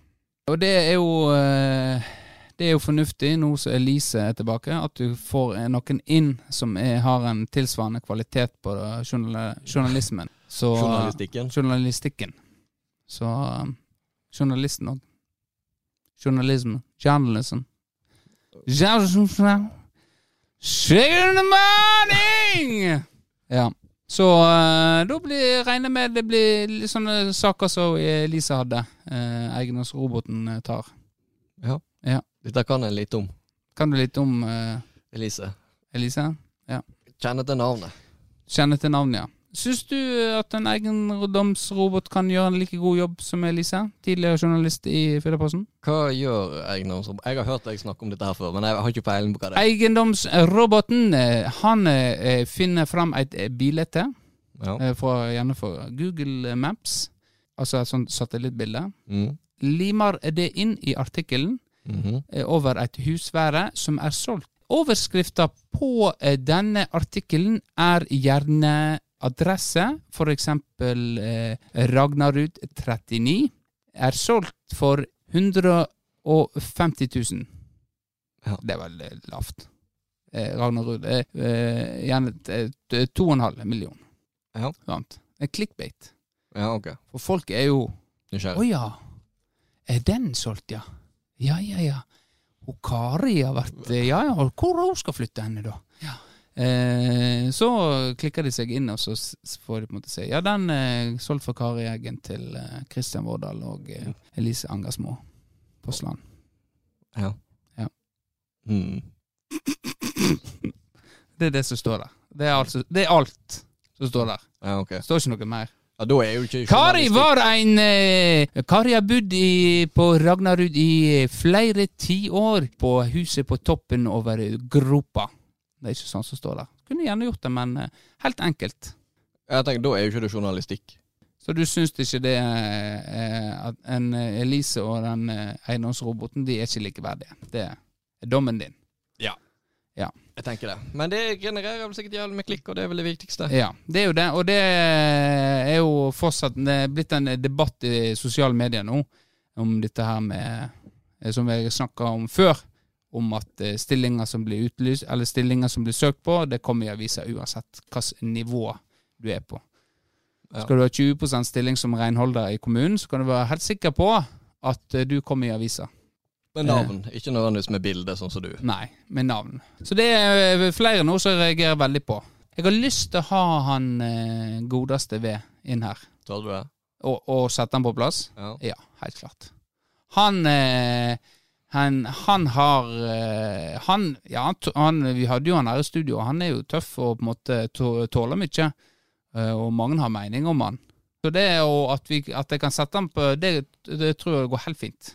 Og det er jo eh, Det er jo fornuftig nå som Elise er tilbake, at du får eh, noen inn som er, har en tilsvarende kvalitet på journal, journalismen. Så, Journalistikken. Journalistikken. Så journalisten òg. Journalism. Journalism. Journalism. Sugar in the morning! Ja. Så eh, da blir regner med det blir litt sånne saker som Elise hadde. Uh, Eiendomsroboten eh, tar. Ja. Ja. Dette kan jeg litt om. Kan du litt om eh, Elise. Elise? Kjenner til navnet. Kjenner til navnet, ja. Syns du at en egendomsrobot kan gjøre en like god jobb som Elise? Tidligere journalist i Firdaposten? Hva gjør eiendomsrobot? Jeg har hørt deg snakke om dette her før, men jeg har ikke peiling på hva det er. Eiendomsroboten han eh, finner fram et bilete bilde Ja. eh, fra, gjerne fra Google Maps, altså et sånt satellittbilde. Mm. Limer det inn i artikkelen mm -hmm. over et husvære som er solgt. Overskrifta på denne artikkelen er gjerne adresse, eksempel eh, Ragnarud 39, er solgt for 150 000. Ja. Det er vel eh, lavt. Eh, Ragnarud er eh, gjerne et- et- to og en halv million. Ja. Sant? Er clickbait. Ja, ok. For folk er jo Å oh, ja, er den solgt, ja? Ja, ja, ja. Og Kari har vært eh, Ja, ja, hvor hun skal flytte henne, da? Eh, så klikker de seg inn, og så får de på en måte si Ja, den er solgt fra Kari Eggen til eh, Christian Vårdal og eh, Elise Angersmo Fossland. Ja. Ja. Mm. Det er det som står der. Det er, altså, det er alt som står der. Ja, okay. Det står ikke noe mer. Ja, da er jo ikke Kari var en eh, Kari har bodd i, på Ragnarud i flere tiår på huset på toppen over gropa. Det er ikke sånn som står der. Kunne gjerne gjort det, men eh, helt enkelt. Jeg tenker, Da er jo ikke det journalistikk. Så du syns ikke det eh, at en eh, Elise og den eiendomsroboten de er ikke likeverdige? Det er dommen din. Ja, Jeg tenker det. Men det genererer vel sikkert jævlig med klikk, og det er vel det viktigste. Ja, det er jo det. Og det er jo fortsatt det er blitt en debatt i sosiale medier nå om dette her med Som jeg snakka om før, om at eh, stillinger som blir utlyst, eller stillinger som blir søkt på, det kommer i avisa uansett hvilket nivå du er på. Ja. Skal du ha 20% stilling som renholder i kommunen, så kan du være helt sikker på at eh, du kommer i avisa. Med navn, ikke nødvendigvis med bilde, sånn som du. Nei, med navn. Så det er flere nå som jeg reagerer veldig på. Jeg har lyst til å ha han eh, godeste ved inn her, Tør du det? og, og sette han på plass. Ja. Ja, helt klart. Han eh, han, han har eh, Han Ja, han, vi hadde jo han her i studio, han er jo tøff og på en måte tåler mye. eh, Og mange har mening om han. Så det og at, vi, at jeg kan sette han på det, det tror jeg går helt fint.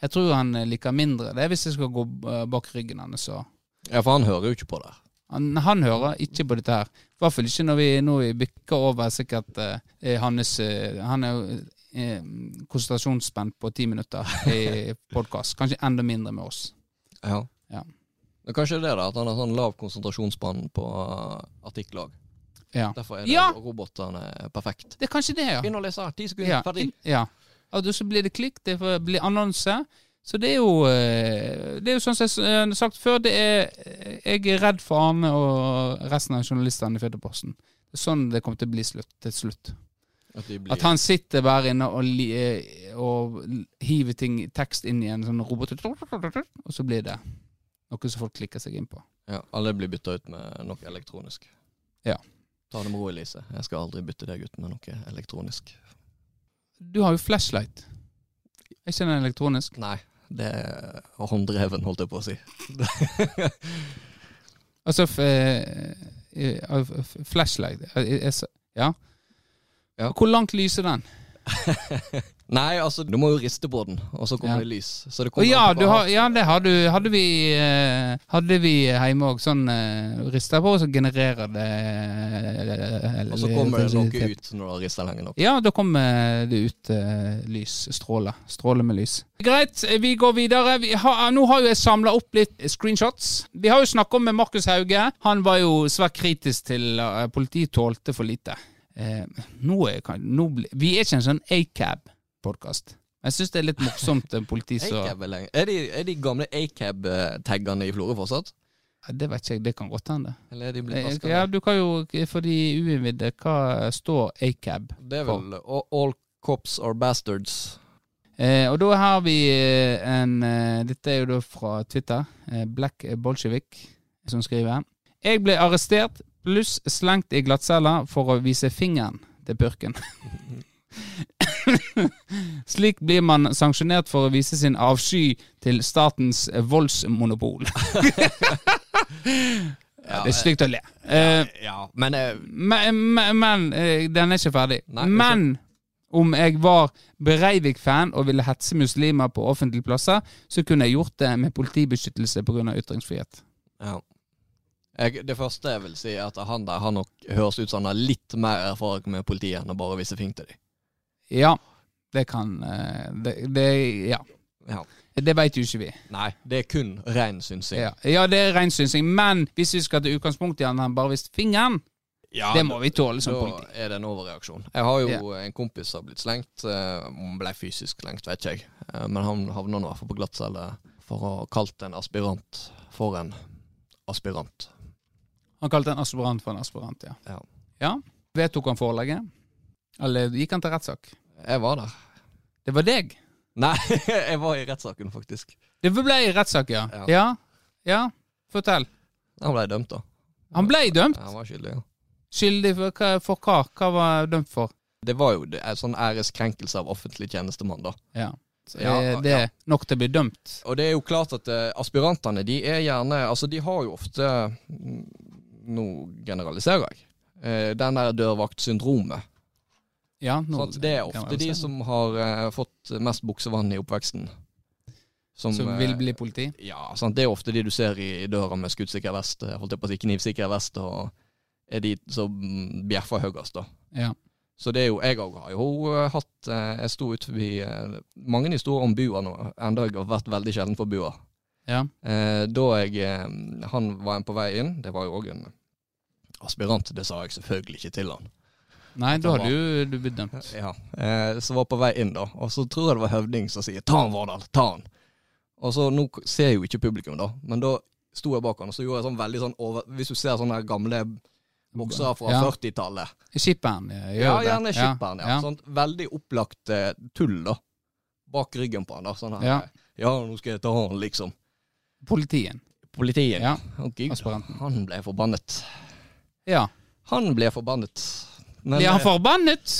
Jeg tror han liker mindre det hvis jeg skal gå eh, bak ryggen hans. ja, for han hører jo ikke på det. han, han hører ikke på dette her. I hvert fall ikke når vi når vi bykker over sikkert eh, hans Han er jo eh, konsentrasjonsspenn på ti minutter i podkast. Kanskje enda mindre med oss. Ja. Ja. Men kanskje det er det, at han har sånn lav konsentrasjonsspann på artikler òg. Ja. Derfor er det Ja! robotene perfekt. Det er kanskje det, ja. Begynn å lese ti sekunder, Ja. ferdig. ja. Og så blir det klikk, det blir annonse. Så det er jo eh, Det er jo sånn som jeg har sagt før, det er Jeg er redd for Arne og resten av journalistene i Fødeposten. Er sånn det kommer til å bli slutt, til slutt. At blir At han sitter bare inne og, eh, og hiver ting, tekst inn i en sånn robot, og så blir det noe som folk klikker seg inn på. ja, Alle blir bytta ut med noe elektronisk. Ja. Ta det med ro, Elise. Jeg skal aldri bytte deg ut med noe elektronisk. Du har jo flashlight. Er ikke den elektronisk? Nei, det er hånddreven, holdt jeg på å si. Altså eh, eh, flashlight Ja. Ja. Hvor langt lyser den? Nei, altså, du må jo riste på den, og så kommer Ja. det lys. Så det kommer ja, du har, ja, det har du, hadde vi eh, Hadde vi hjemme òg. Sånn rister på, og så genererer det Og så kommer det noe ut når du har rista lenge nok. Ja, da kommer det ut eh, lys. Stråler. Stråler med lys. Greit, vi går videre. Vi har, nå har jo jeg samla opp litt screenshots. Vi har jo snakka med Markus Hauge. Han var jo svært kritisk til at politiet tålte for lite. Eh, nå er, kan- nå bli, vi er ikke en sånn acab-podkast. Jeg syns det er litt morsomt eh, politi så er. Er de, er de gamle A-cab-taggene i Florø fortsatt? Ja, Det vet ikke jeg, det kan godt hende. Eller er de blitt Eh, vaska? Ja, du kan jo, for de uinnvidde, hva står acab? for? Det er vel all, all cops are bastards. Eh, og da har vi eh, en Dette er jo da fra Twitter. Black Bolshevik som skriver. Jeg ble arrestert pluss slengt i glattcella for å vise fingeren til purken. Slik blir man sanksjonert for å vise sin avsky til statens voldsmonopol. Ja, Det er stygt å le. Ja, Ja, men eh, men, men, men eh, den er ikke ferdig. Nei, men om jeg var Breivik-fan og ville hetse muslimer på offentlige plasser, så kunne jeg gjort det med politibeskyttelse pga. ytringsfrihet. ja. Jeg, det første jeg vil si, er at han der han nok høres ut som han har litt mer erfaring med politiet enn å bare vise fing til dem. Ja, det kan eh, Det, det ja. Ja. Det veit jo ikke vi. Nei, det er kun ren synsing. Ja, ja det er ren synsing. Men hvis vi skal til utgangspunktet igjen, han bare viste fingeren, Ja, det må vi tåle som Da politi. er det en overreaksjon. Jeg har jo en kompis som har blitt slengt. eh, Om ble fysisk slengt, vet ikke jeg. Eh, Men han havna i hvert fall på glattcelle for å ha kalt en aspirant for en aspirant. Han kalte en aspirant for en aspirant, ja. Ja. ja. Vedtok han forelegget? Eller gikk han til rettssak? Jeg var der. Det var deg. Nei, jeg var i rettssaken, faktisk. Det ble i rettssak, ja. Ja. ja. Ja, fortell. Han ble dømt, da. Han ble dømt. Han var skyldig, ja. Skyldig for hva? For hva? Hva var han dømt for? Det var jo det- en sånn æreskrenkelse av offentlig tjenestemann, da. Ja. Så Ja, er det ja. nok til å bli dømt? Og det er jo klart at eh, aspirantene, de er gjerne Altså, de har jo ofte Nå generaliserer jeg. Eh, den der dørvaktsyndromet. Ja, nå sånn Det er ofte de som har eh, fått mest buksevann i oppveksten. Som, Som eh, vil bli politi? Ja, sant? det er ofte de du ser i, i døra med skuddsikker vest, eh, holdt jeg på å si knivsikker vest, og er de som bjeffer høyest, da. Ja. Så det er jo, jeg òg har jo eh, hatt Jeg sto ut forbi mange historier om bua nå, enda jeg har vært veldig sjelden på bua. ja. Eh, da jeg Han var en på vei inn, det var jo òg en aspirant, det sa jeg selvfølgelig ikke til han. Nei, da hadde jo du blitt dømt. Ja, eh, Så var på vei inn, da, og så tror jeg det var høvding som sier 'ta han, Vårdal, ta han'. Og så Nå ser jeg jo ikke publikum, da, men da sto jeg bak han, og så gjorde jeg sånn veldig sånn over Hvis du ser sånne gamle boksere fra Ja. 40-tallet. Skipperen eh, gjør Ja, det. gjerne skipperen. Ja, ja. Sånn veldig opplagt eh, tull, da. Bak ryggen på han, da. Sånn her. Ja. Ja, nå skal jeg ta han, liksom. Politien. Politien. Ja. Oh, Gud, Aspiranten. han ble forbannet. Ja. Han ble forbannet. Men, Blir han eh, forbannet?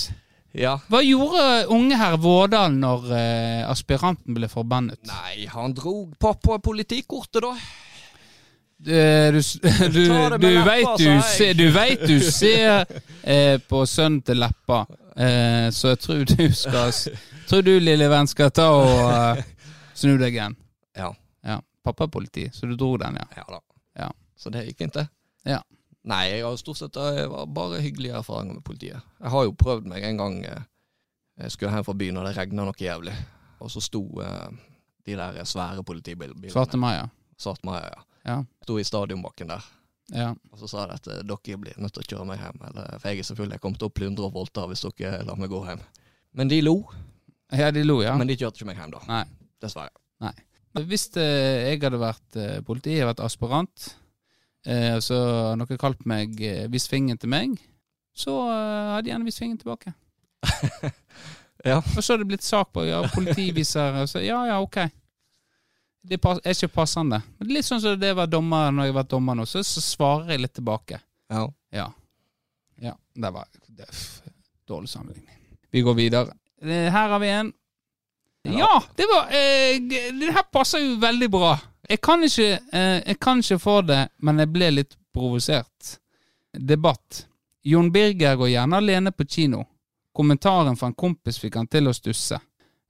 Ja. Hva gjorde unge herr Vårdal når eh, aspiranten ble forbannet? Nei, han dro på, på politikortet, da. Eh, Du, du, du veit du, se, du, vet du ser eh, på sønnen til Leppa, eh, så jeg tror du skal Tror du, lille venn, skal ta og eh, snu deg igjen. Ja. Ja. Pappa er politi, så du dro den, ja. Ja da. Ja. Så det gikk fint, det. Ja. Nei, jeg har stort sett det var bare hyggelige erfaringer med politiet. Jeg har jo prøvd meg en gang eh, Jeg skulle hjem fra byen, og det regna noe jævlig. Og så sto eh, de der svære politibilene Svarte Maja. Svarte Maja, ja. Ja. Sto i stadionbakken der. ja. Og så sa de at eh, dere blir nødt til å kjøre meg hjem. Eller, for jeg er selvfølgelig kommet til å plyndre og voldta hvis dere lar meg gå hjem. Men de lo. Ja, de lo, ja. Men de kjørte ikke meg hjem, da. Nei. Dessverre. Nei. Hvis eh, jeg hadde vært eh, politi, jeg hadde vært aspirant, eh, så har noen kalt meg eh, fingeren til meg, så eh, hadde jeg gjerne vist fingeren tilbake. Ja. Og så hadde det blitt sak på ja, politiviser. og så, Ja, ja, ok. Det pass- er ikke passende. Men Litt sånn som det var dommer når jeg har vært dommer nå, så, så svarer jeg litt tilbake. Ja. Ja. Ja, det var det, dårlig sammenligning. Vi går videre. Eh, Her har vi en. Ja, det var eh, Det her passer jo veldig bra. Jeg kan ikke, eh, jeg kan ikke få det, men jeg ble litt provosert. Debatt. Jon Birger går gjerne alene på kino. Kommentaren fra en kompis fikk han til å stusse.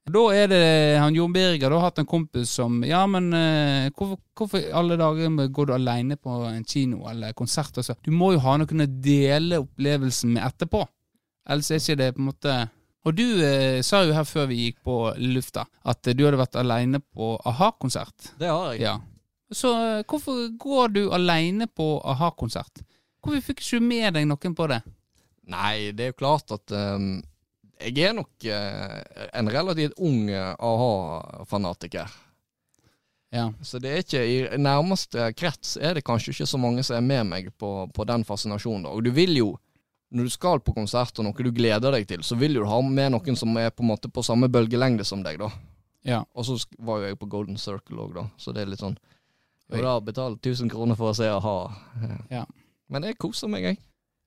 Da er det han Jon Birger da har hatt en kompis som Ja, men eh, hvorfor, hvorfor alle dager går du alene på en kino eller konsert? Altså, du må jo ha noen å dele opplevelsen med etterpå. Ellers er ikke det på en måte Og du eh, sa jo her før vi gikk på lufta, at eh, du hadde vært alene på a-ha-konsert. Det har jeg. Ja. Så eh, hvorfor går du alene på a-ha-konsert? Hvorfor fikk ikke du med deg noen på det? Nei, det er jo klart at um, jeg er nok uh, en relativt ung eh, a-ha-fanatiker. Ja. Så det er ikke i nærmeste krets er det kanskje ikke så mange som er med meg på, på den fascinasjonen. Og du vil jo, når du skal på konsert og noe du gleder deg til, så vil du ha med noen som er på en måte på samme bølgelengde som deg, da. Ja. Og så var jo jeg på Golden Circle òg, da, så det er litt sånn. Jo da, betalt 1000 kroner for å se a-ha. Ja. Men jeg koser meg, jeg.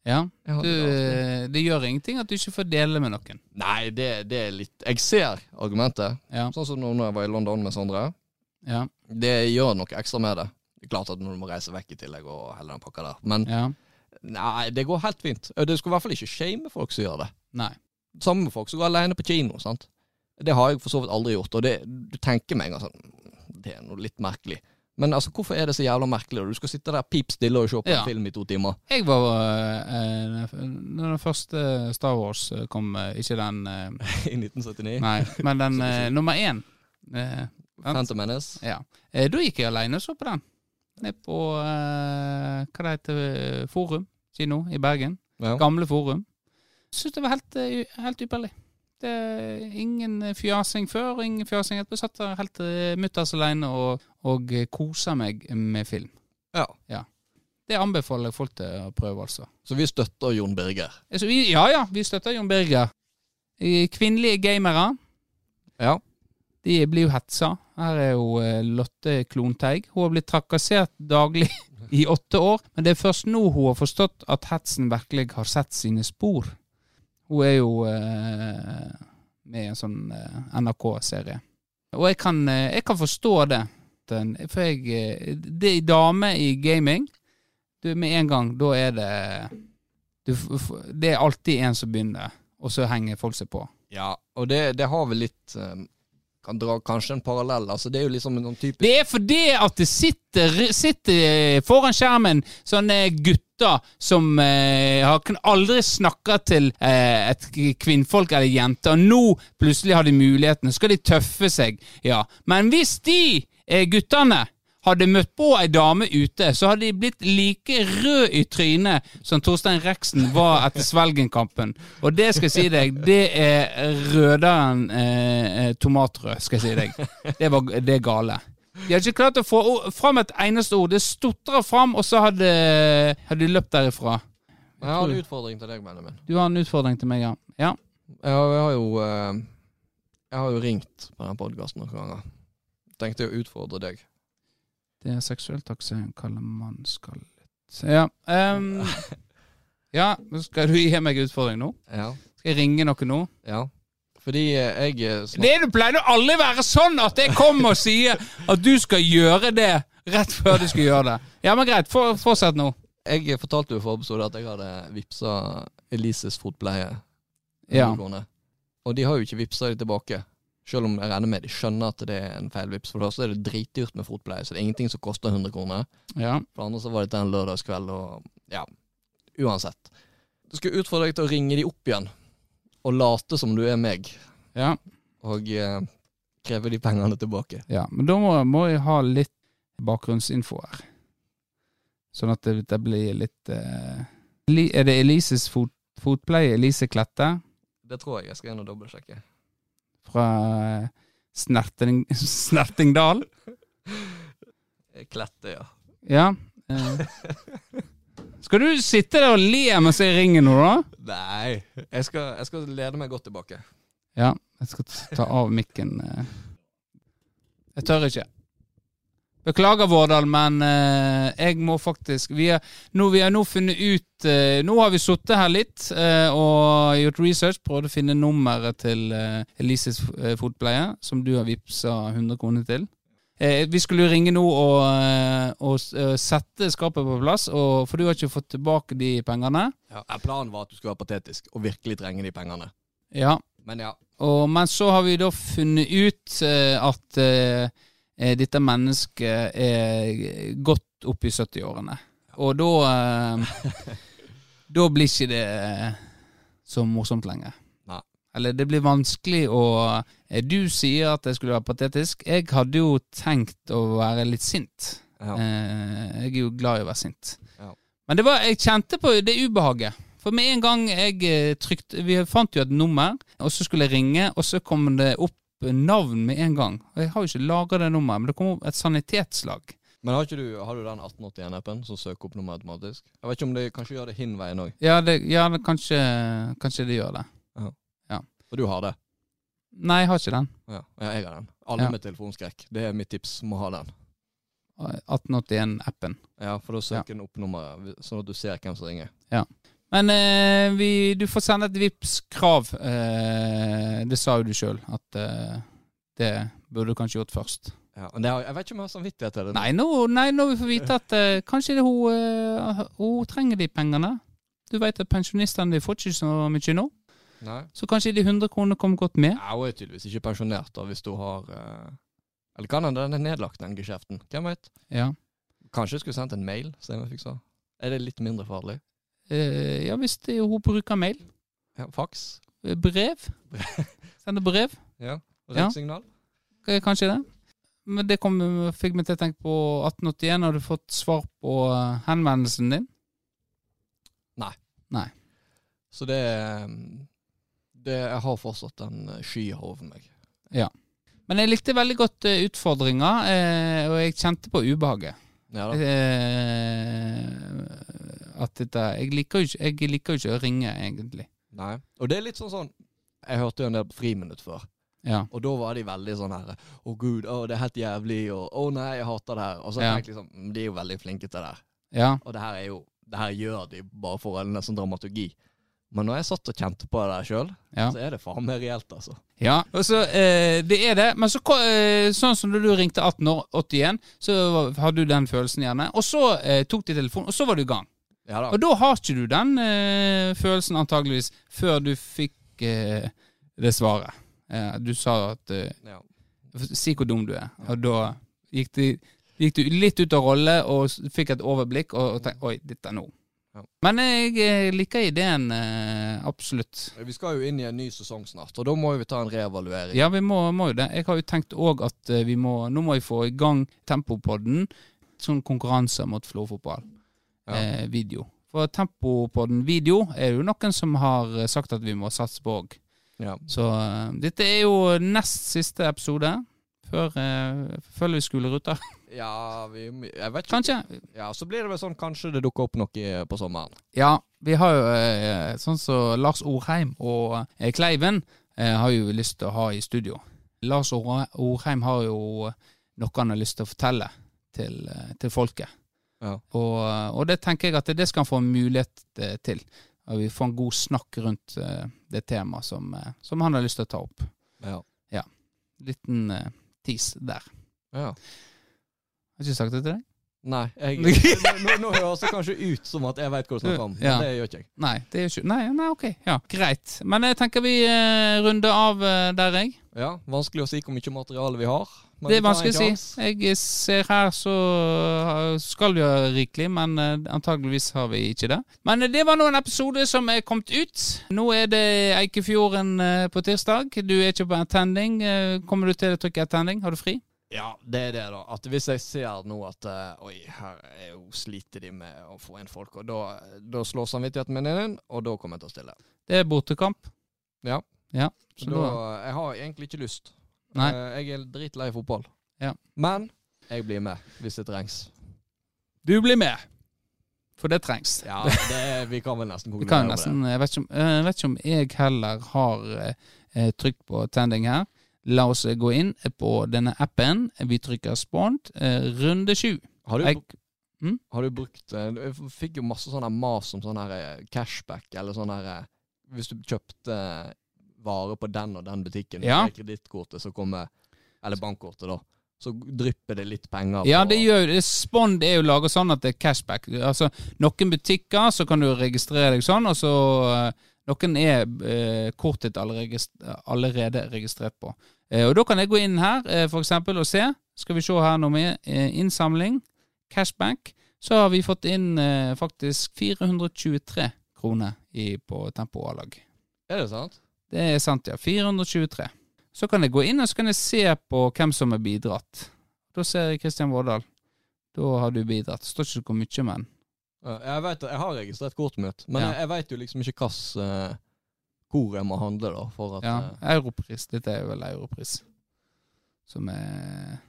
ja. Du, det eh, det gjør ingenting at du ikke får dele med noen. Nei, det, det er litt Jeg ser argumentet. Ja. Sånn som nå når jeg var i London med Sondre. Ja. Det gjør noe ekstra med det. Det er klart at når du må reise vekk i tillegg og hele den pakka der. Men ja. Nei, det går helt fint. Det skulle i hvert fall ikke shame folk som gjør det. Nei. Sammen med folk som går alene på kino. sant? Det har jeg for så vidt aldri gjort. Og det, du tenker meg sånn Det er noe litt merkelig. Men altså, hvorfor er det så jævla merkelig? Du skal sitte der pip stille og se på Ja. en film i to timer. Jeg var eh, eh, Når den første Star Wars eh, kom, eh, ikke den eh, I 1979. Nei, men den eh, nummer én. Eh. Phantom Menace. ja. Da gikk jeg alene og så på den. Ned på hva det heter, Forum kino i Bergen. Ja. Gamle Forum. Syns det var helt, eh, helt ypperlig. Det er ingen fjasing før og ingen fjasing etterpå. Satt der helt eh, mutters alene og, og kosa meg med film. Ja. ja. Det anbefaler jeg folk til å prøve, altså. Så vi støtter Jon Birger. Ja ja, vi støtter Jon Birger. Eh, Kvinnelige gamere, Ja. De blir jo hetsa. Her er jo eh, Lotte Klonteig. Hun har blitt trakassert daglig i åtte år, men det er først nå hun har forstått at hetsen virkelig har sett sine spor. Hun er jo eh, med i en sånn eh, NRK-serie. Og jeg kan, jeg kan forstå det. For jeg Det er dame i gaming. Du, med en gang, da er det du, Det er alltid en som begynner, og så henger folk seg på. Ja, og det, det har vel litt Kan dra kanskje en parallell. Altså, det er jo liksom en sånn typisk Det er fordi at det sitter, sitter foran skjermen sånne gutter som eh, har aldri snakka til eh, et kvinnfolk eller jente, og nå plutselig har de muligheten. Så skal de tøffe seg, ja. Men hvis de eh, guttene hadde møtt på ei dame ute, så hadde de blitt like rød i trynet som Torstein Reksen var etter Svelgenkampen. Og det skal jeg si deg, det er rødere enn eh, eh, tomatrød, skal jeg si deg. Det, var, det er gale. De hadde ikke klart å få fram et eneste ord. Det stotrer fram, og så hadde, hadde de løpt derifra. Jeg har en utfordring til deg, Benjamin. Du har en utfordring til meg, ja. ja. Ja, jeg har jo eh, Jeg har jo ringt på den podkasten noen ganger. Tenkte å utfordre deg. Det er seksuelt taksering kaller man skal Ja. um, ja, skal du gi meg utfordring nå? Ja. Skal jeg ringe noen nå? ja. Fordi eh, jeg snart... Det det pleier jo aldri være sånn at jeg kommer og sier at du skal gjøre det rett før du skal gjøre det. Ja, men greit. For, fortsett nå. Jeg fortalte jo i forrige episode at jeg hadde vippsa Elises fotpleie. Ja. Og de har jo ikke vippsa det tilbake. Selv om jeg regner med de skjønner at det er en feil vips. For det første er det dritdyrt med fotpleie, så det er ingenting som koster 100 kroner. Ja. For det andre så var dette en lørdagskveld, og ja, uansett. Du skal utfordre deg til å ringe de opp igjen, og late som du er meg, ja. og eh, kreve de pengene tilbake. Ja, men da må, må jeg ha litt bakgrunnsinfo her. Sånn at det, det blir litt eh, Eli- Er det Elises fot, fotpleie? Elise Klette Det tror jeg jeg skal inn og dobbeltsjekke. Fra eh, Snerting, Snertingdal? Klette, ja. Ja. Eh. Skal du sitte der og le mens jeg ringer nå, da? Nei, jeg skal, jeg skal lede meg godt tilbake. Ja, jeg skal ta av mikken. eh. Jeg tør ikke. Beklager, Vårdal, men eh, jeg må faktisk Vi, har nå, vi har nå funnet ut eh, Nå har vi sittet her litt eh, og gjort research, prøvd å finne nummeret til eh, Elises eh, fotpleie, som du har vippsa 100 kroner til. Eh, vi skulle jo ringe nå og, og, og sette skapet på plass, og, for du har ikke fått tilbake de pengene. Ja, planen var at du skulle være patetisk og virkelig trenge de pengene. Ja, Men ja, Og, men så har vi da funnet ut at dette mennesket er godt opp i 70-årene. Og da eh, Da blir ikke det eh, så morsomt lenger. Nei. Eller det blir vanskelig å eh, Du sier at jeg skulle være patetisk. Jeg hadde jo tenkt å være litt sint. ja. Eh, jeg er jo glad i å være sint. Ja. Men det var, jeg kjente på det ubehaget. For med en gang jeg eh, trykte Vi fant jo et nummer, og så skulle jeg ringe, og så kom det opp navn med en gang. Jeg har jo ikke lagra det nummeret, men det kom opp et sanitetslag. Men har du, har du den 1881-appen som søker opp nummer automatisk? Jeg vet ikke om det kanskje gjør det hin veien òg. Ja, det, ja det, kanskje, kanskje det gjør det. Og du har det? Nei, jeg har ikke den. Ja, ja jeg har den. Alle Ja. med telefonskrekk. Det er mitt tips. Må ha den. 1881-appen. Ja, For da søker den opp nummeret, sånn at du ser hvem som ringer. Men eh, vi, du får sende et Vipps-krav. Eh, det sa jo du sjøl, at eh, det burde du kanskje gjort først. Ja, men det har, Jeg vet ikke om jeg har samvittighet til det. Nei, nå, nei, nå vi får vite at eh, kanskje det, hun, eh, hun trenger de pengene. Du vet at pensjonistene de får ikke så mye nå, Nei. så kanskje de 100 kronene kommer godt med. Ja, Hun er tydeligvis ikke pensjonert, da, hvis du har eh, Eller kan hende den er nedlagt, den geskjeften. Hvem vet? Ja, Kanskje jeg skulle sendt en mail, som jeg fikk svar. Er det litt mindre farlig? Eh, ja hvis det, hun bruker mail. Ja, Faks? Eh, Brev. Sender brev. Ja. og? Eh, Kanskje det. Men det kom, fikk meg til å tenke på 1881. Har du fått svar på eh, henvendelsen din? Nei. Nei. Så det Det, jeg har fortsatt en sky over meg. Ja. Men jeg likte veldig godt utfordringa, og jeg kjente på ubehaget. Ja da. At dette Jeg liker jo ikke, liker ikke å ringe, egentlig. Nei. Og det er litt sånn sånn Jeg hørte jo en del på Friminutt før. Ja. Og da var de veldig sånn her Å gud, å det er helt jævlig, og å nei, jeg hater det her. Og så Ja. tenkte jeg liksom "Mm, De er jo veldig flinke til det her. ja. Og det her er jo Det her gjør de bare for en sånn dramaturgi. Men når jeg satt og kjente på det sjøl, Ja. så er det faen meg reelt, altså. Ja, altså, eh, det er det. Men så, eh, sånn som da du ringte 1881, så hadde du den følelsen gjerne. Og så eh, tok de telefonen, og så var du i gang. Ja da. Og da har ikke du den eh, følelsen antageligvis før du fikk eh, det svaret. Eh, du sa at eh, Ja. Si hvor dum du er. Og da gikk, de, gikk du litt ut av rolle og fikk et overblikk og, og tenkte Oi, dette er nå. Ja. Men jeg eh, liker ideen, eh, absolutt. Vi skal jo inn i en ny sesong snart, og da må vi ta en reevaluering. Ja, vi må, må jo det. Jeg har jo tenkt òg at vi må Nå må vi få i gang Tempopodden. Sånn konkurranse mot Florfotball. Ja. Eh, video. For den video er jo noen som har eh, sagt at vi må satse på òg. Ja. Så uh, dette er jo nest siste episode før uh, følger vi skoleruta. Ja, vi, jeg vet ikke. Kanskje? Ja, Så blir det vel sånn kanskje det dukker opp noe på sommeren. Ja, vi har jo uh, sånn som Lars Orheim og Kleiven har jo lyst til å ha i studio. Lars Orheim har jo noe han har lyst til å fortelle til, til folket. Ja. Og, og det tenker jeg at det skal han få en mulighet eh, til. Og vi får en god snakk rundt eh, det temaet som, eh, som han har lyst til å ta opp. Ja. Liten uh, tis der. ja. Har ikke sagt det til deg? Nei, jeg, nå, nå, nå høres det kanskje ut som at jeg veit hva du snakker om, men Ja. det gjør ikke jeg. Nei, det gjør ikke Nei, nei ok. Ja, greit. Men jeg tenker vi eh, runder av eh, der, jeg. Ja, Vanskelig å si hvor mye materiale vi har. men Det er vanskelig å si. Jeg ser her så uh, skal vi ha rikelig, men uh, antageligvis har vi ikke det. Men uh, det var nå en episode som er kommet ut. Nå er det Eikefjorden uh, på tirsdag. Du er ikke på attending. Uh, Kommer du til å trykke attending? Har du fri? Ja, det er det, da. At hvis jeg ser nå at uh, Oi, her er jo sliter de med å få inn folk, og da, da slår samvittigheten min inn, og da kommer jeg til å stille. Det er bortekamp. Ja. Ja, Så da, Jeg har egentlig ikke lyst. Nei. Uh, jeg er dritlei fotball. Ja. Men jeg blir med hvis det trengs. Du blir med. For det trengs. Ja, det, vi kan vel nesten konkludere med det. jeg vet, ikke om, eh, jeg vet ikke om jeg heller har eh, trykt på tending her. La oss eh, gå inn på denne appen. Vi trykker spont. Eh, runde sju. Har du, Jeg- bruk- har du brukt eh, Jeg fikk jo masse sånne mas om sånn her eh, cashback, eller sånn her eh, Hvis du kjøpte varer på den og den butikken Ja. med kredittkortet, så kommer Eller bankkortet, da. Så drypper det litt penger Ja, det gjør. Spond er jo laga sånn at det er cashback. Altså, Noen butikker så kan du registrere deg sånn, og så eh, Noen er eh, kortet allerede, registrert på. Eh, og Da kan jeg gå inn her eh, for eksempel og se. Skal vi se her noe med eh, innsamling, cashback. Så har vi fått inn eh, faktisk 423 kroner i, på Tempo A-lag. Er det sant? Det er sant, ja. 423. Så kan jeg gå inn og så kan jeg se på hvem som har bidratt. Da ser jeg Kristian Vårdal. Da har du bidratt. Det Står ikke så mye, men Jeg vet, jeg har registrert kortet mitt, men jeg, jeg veit jo liksom ikke hvilken hvor jeg må handle, da, for at ja. eh, Europris. Dette er vel Europris. Som er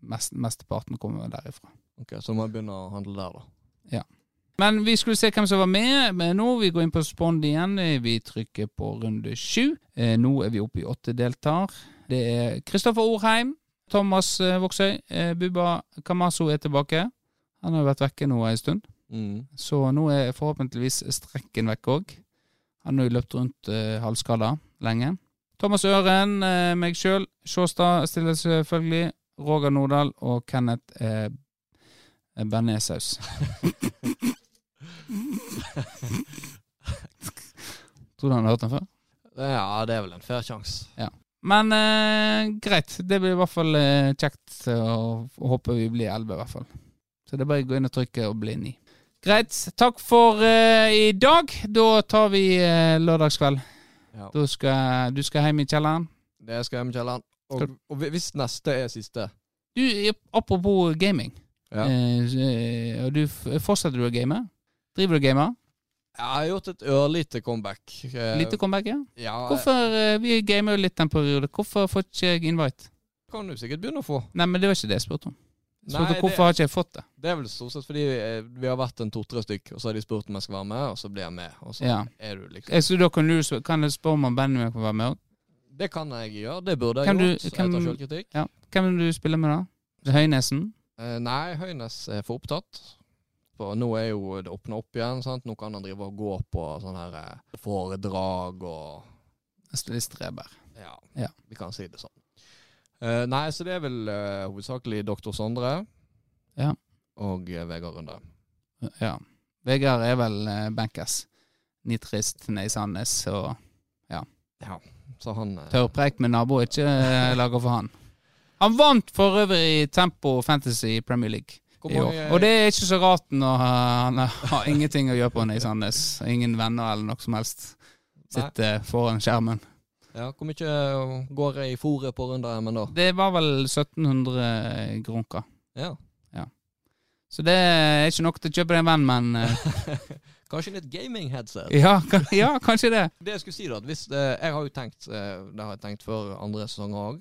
mest, Mesteparten kommer derifra. Ok, Så må jeg begynne å handle der, da. Ja. Men vi skulle se hvem som var med Men nå. Vi går inn på Spond igjen. Vi trykker på runde sju. Eh, nå er vi oppe i åtte deltar. Det er Kristoffer Orheim, Thomas eh, Voksøy, eh, Bubba Kamaso er tilbake. Han har vært vekke nå en stund. Mm. Så nå er forhåpentligvis strekken vekk òg. Han har jo løpt rundt eh, halvskada lenge. Thomas Øren, eh, meg sjøl, Sjåstad stiller selvfølgelig. Roger Nordahl og Kenneth eh, Bearnéssaus. Tror du han har hørt den før? Ja, det er vel en fair sjanse. Men eh, greit. Det blir i hvert fall eh, kjekt, og håper vi blir elleve, i hvert fall. Så det er bare å gå inn og trykke og bli ni. Greit. Takk for uh, i dag. Da tar vi uh, lørdagskveld. Ja. Da skal, du skal hjem i kjelleren. Det skal jeg i kjelleren. Og, og hvis neste er siste Du, apropos gaming. ja. Og du, fortsetter du å game? Driver du og gamer? Jeg har gjort et ørlite comeback. Lite comeback, ja. Ja, Hvorfor, Vi gamer jo litt den periode. Hvorfor får ikke jeg invite? kan du sikkert begynne å få. Nei, men det var ikke det jeg spurte om. Jeg spurte Nei, hvorfor har ikke jeg fått det? Det er vel stort sett fordi vi, vi har vært en to-tre stykk, og så har de spurt om jeg skal være med, og så blir jeg med. Og så Ja. er du liksom Eh, Så da kan du kan jeg spørre om Benjamin kan være med òg? Det kan jeg gjøre. Det burde jeg Kan du- gjort. kan- etter selvkritikk. Ja. Hvem vil du spille med, da? Høynesen? Eh, nei, Høynes er for opptatt. For nå er jo det åpna opp igjen. sant? Nå kan han drive og gå på sånne her eh, foredrag og Streber. ja, Ja. vi kan si det sånn. Eh, nei, så det er vel uh, hovedsakelig doktor Sondre Ja. og uh, Vegard Runde. Ja. Vegard er vel uh, bankers. Nitrist nede i Sandnes og Så han tørrpreik med nabo er ikke uh, laga for han. Han vant for øvrig Tempo Fantasy Premier League i år. Og det er ikke så rart når han har ingenting å gjøre på nede i Sandnes. Ingen venner eller noe som helst. Sitter foran skjermen. Ja, Hvor mye eh, går jeg i fôret på Runde-M-en da? Det var vel 1700 grunker. Ja. Så det er ikke nok til å kjøpe deg en venn, men eh, Kanskje litt gaming-headset? ja, ja, kanskje det. Det jeg skulle si, da hvis eh, Jeg har jo tenkt Det har jeg tenkt før andre sesonger òg.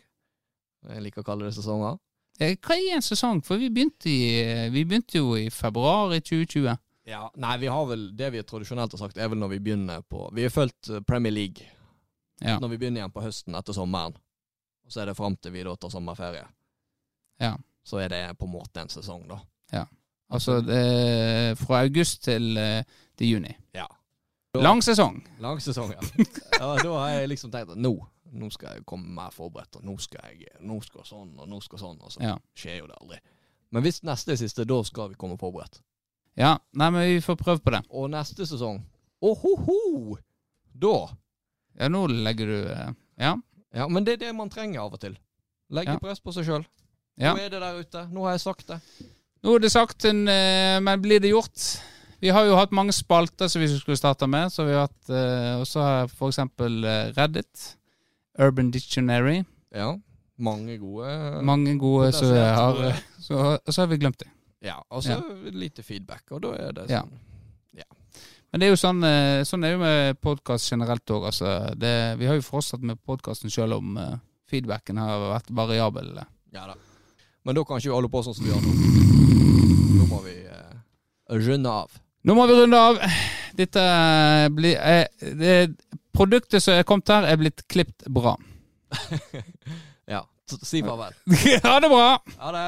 Jeg liker å kalle det sesonger. Hva er en sesong? For vi begynte, i, vi begynte jo i februar i 2020. Ja, Nei, vi har vel det vi tradisjonelt har sagt, er vel når vi begynner på Vi har fulgt Premier League Ja. når vi begynner igjen på høsten etter sommeren. Og så er det fram til vi da tar sommerferie. Ja. Så er det på en måte en sesong, da. Ja. Altså det, fra august til, eh, til juni. Ja. Lang sesong. Lang sesong, ja. ja. Da har jeg liksom tenkt at nå nå skal jeg komme mer forberedt, og nå skal jeg nå skal sånn, og nå skal sånn, og så Ja. skjer jo det aldri. Men hvis neste er siste, da skal vi komme forberedt. Ja, nei, men vi får prøve på det. Og neste sesong Åhoho! Da Ja, nå legger du eh, Ja. Ja, men det er det man trenger av og til. Legge Ja. press på seg sjøl. ja. Nå er det der ute. Nå har jeg sagt det. Nå er det sagt, eh, men blir det gjort? Vi har jo hatt mange spalter som vi skulle starte med. Så vi har hatt, også Og har for eksempel eh, Reddit, Urban Dictionary. Ja. Mange gode Mange gode som har eh, så, så har vi glemt det. Ja, og så lite feedback, og da er det Ja. Men det er jo sånn, eh, sånn er det jo med podkast generelt òg. Altså. Vi har jo fortsatt med podkasten selv om uh, feedbacken har vært variabel. Ja da. Men da kan ikke vi holde på sånn som vi gjør nå. Nå må vi uh, runde av. Nå må vi runde av. Dette blir eh, det, Produktet som er kommet her, er blitt klippet bra. Ja, si farvel. ha det bra! Ha det.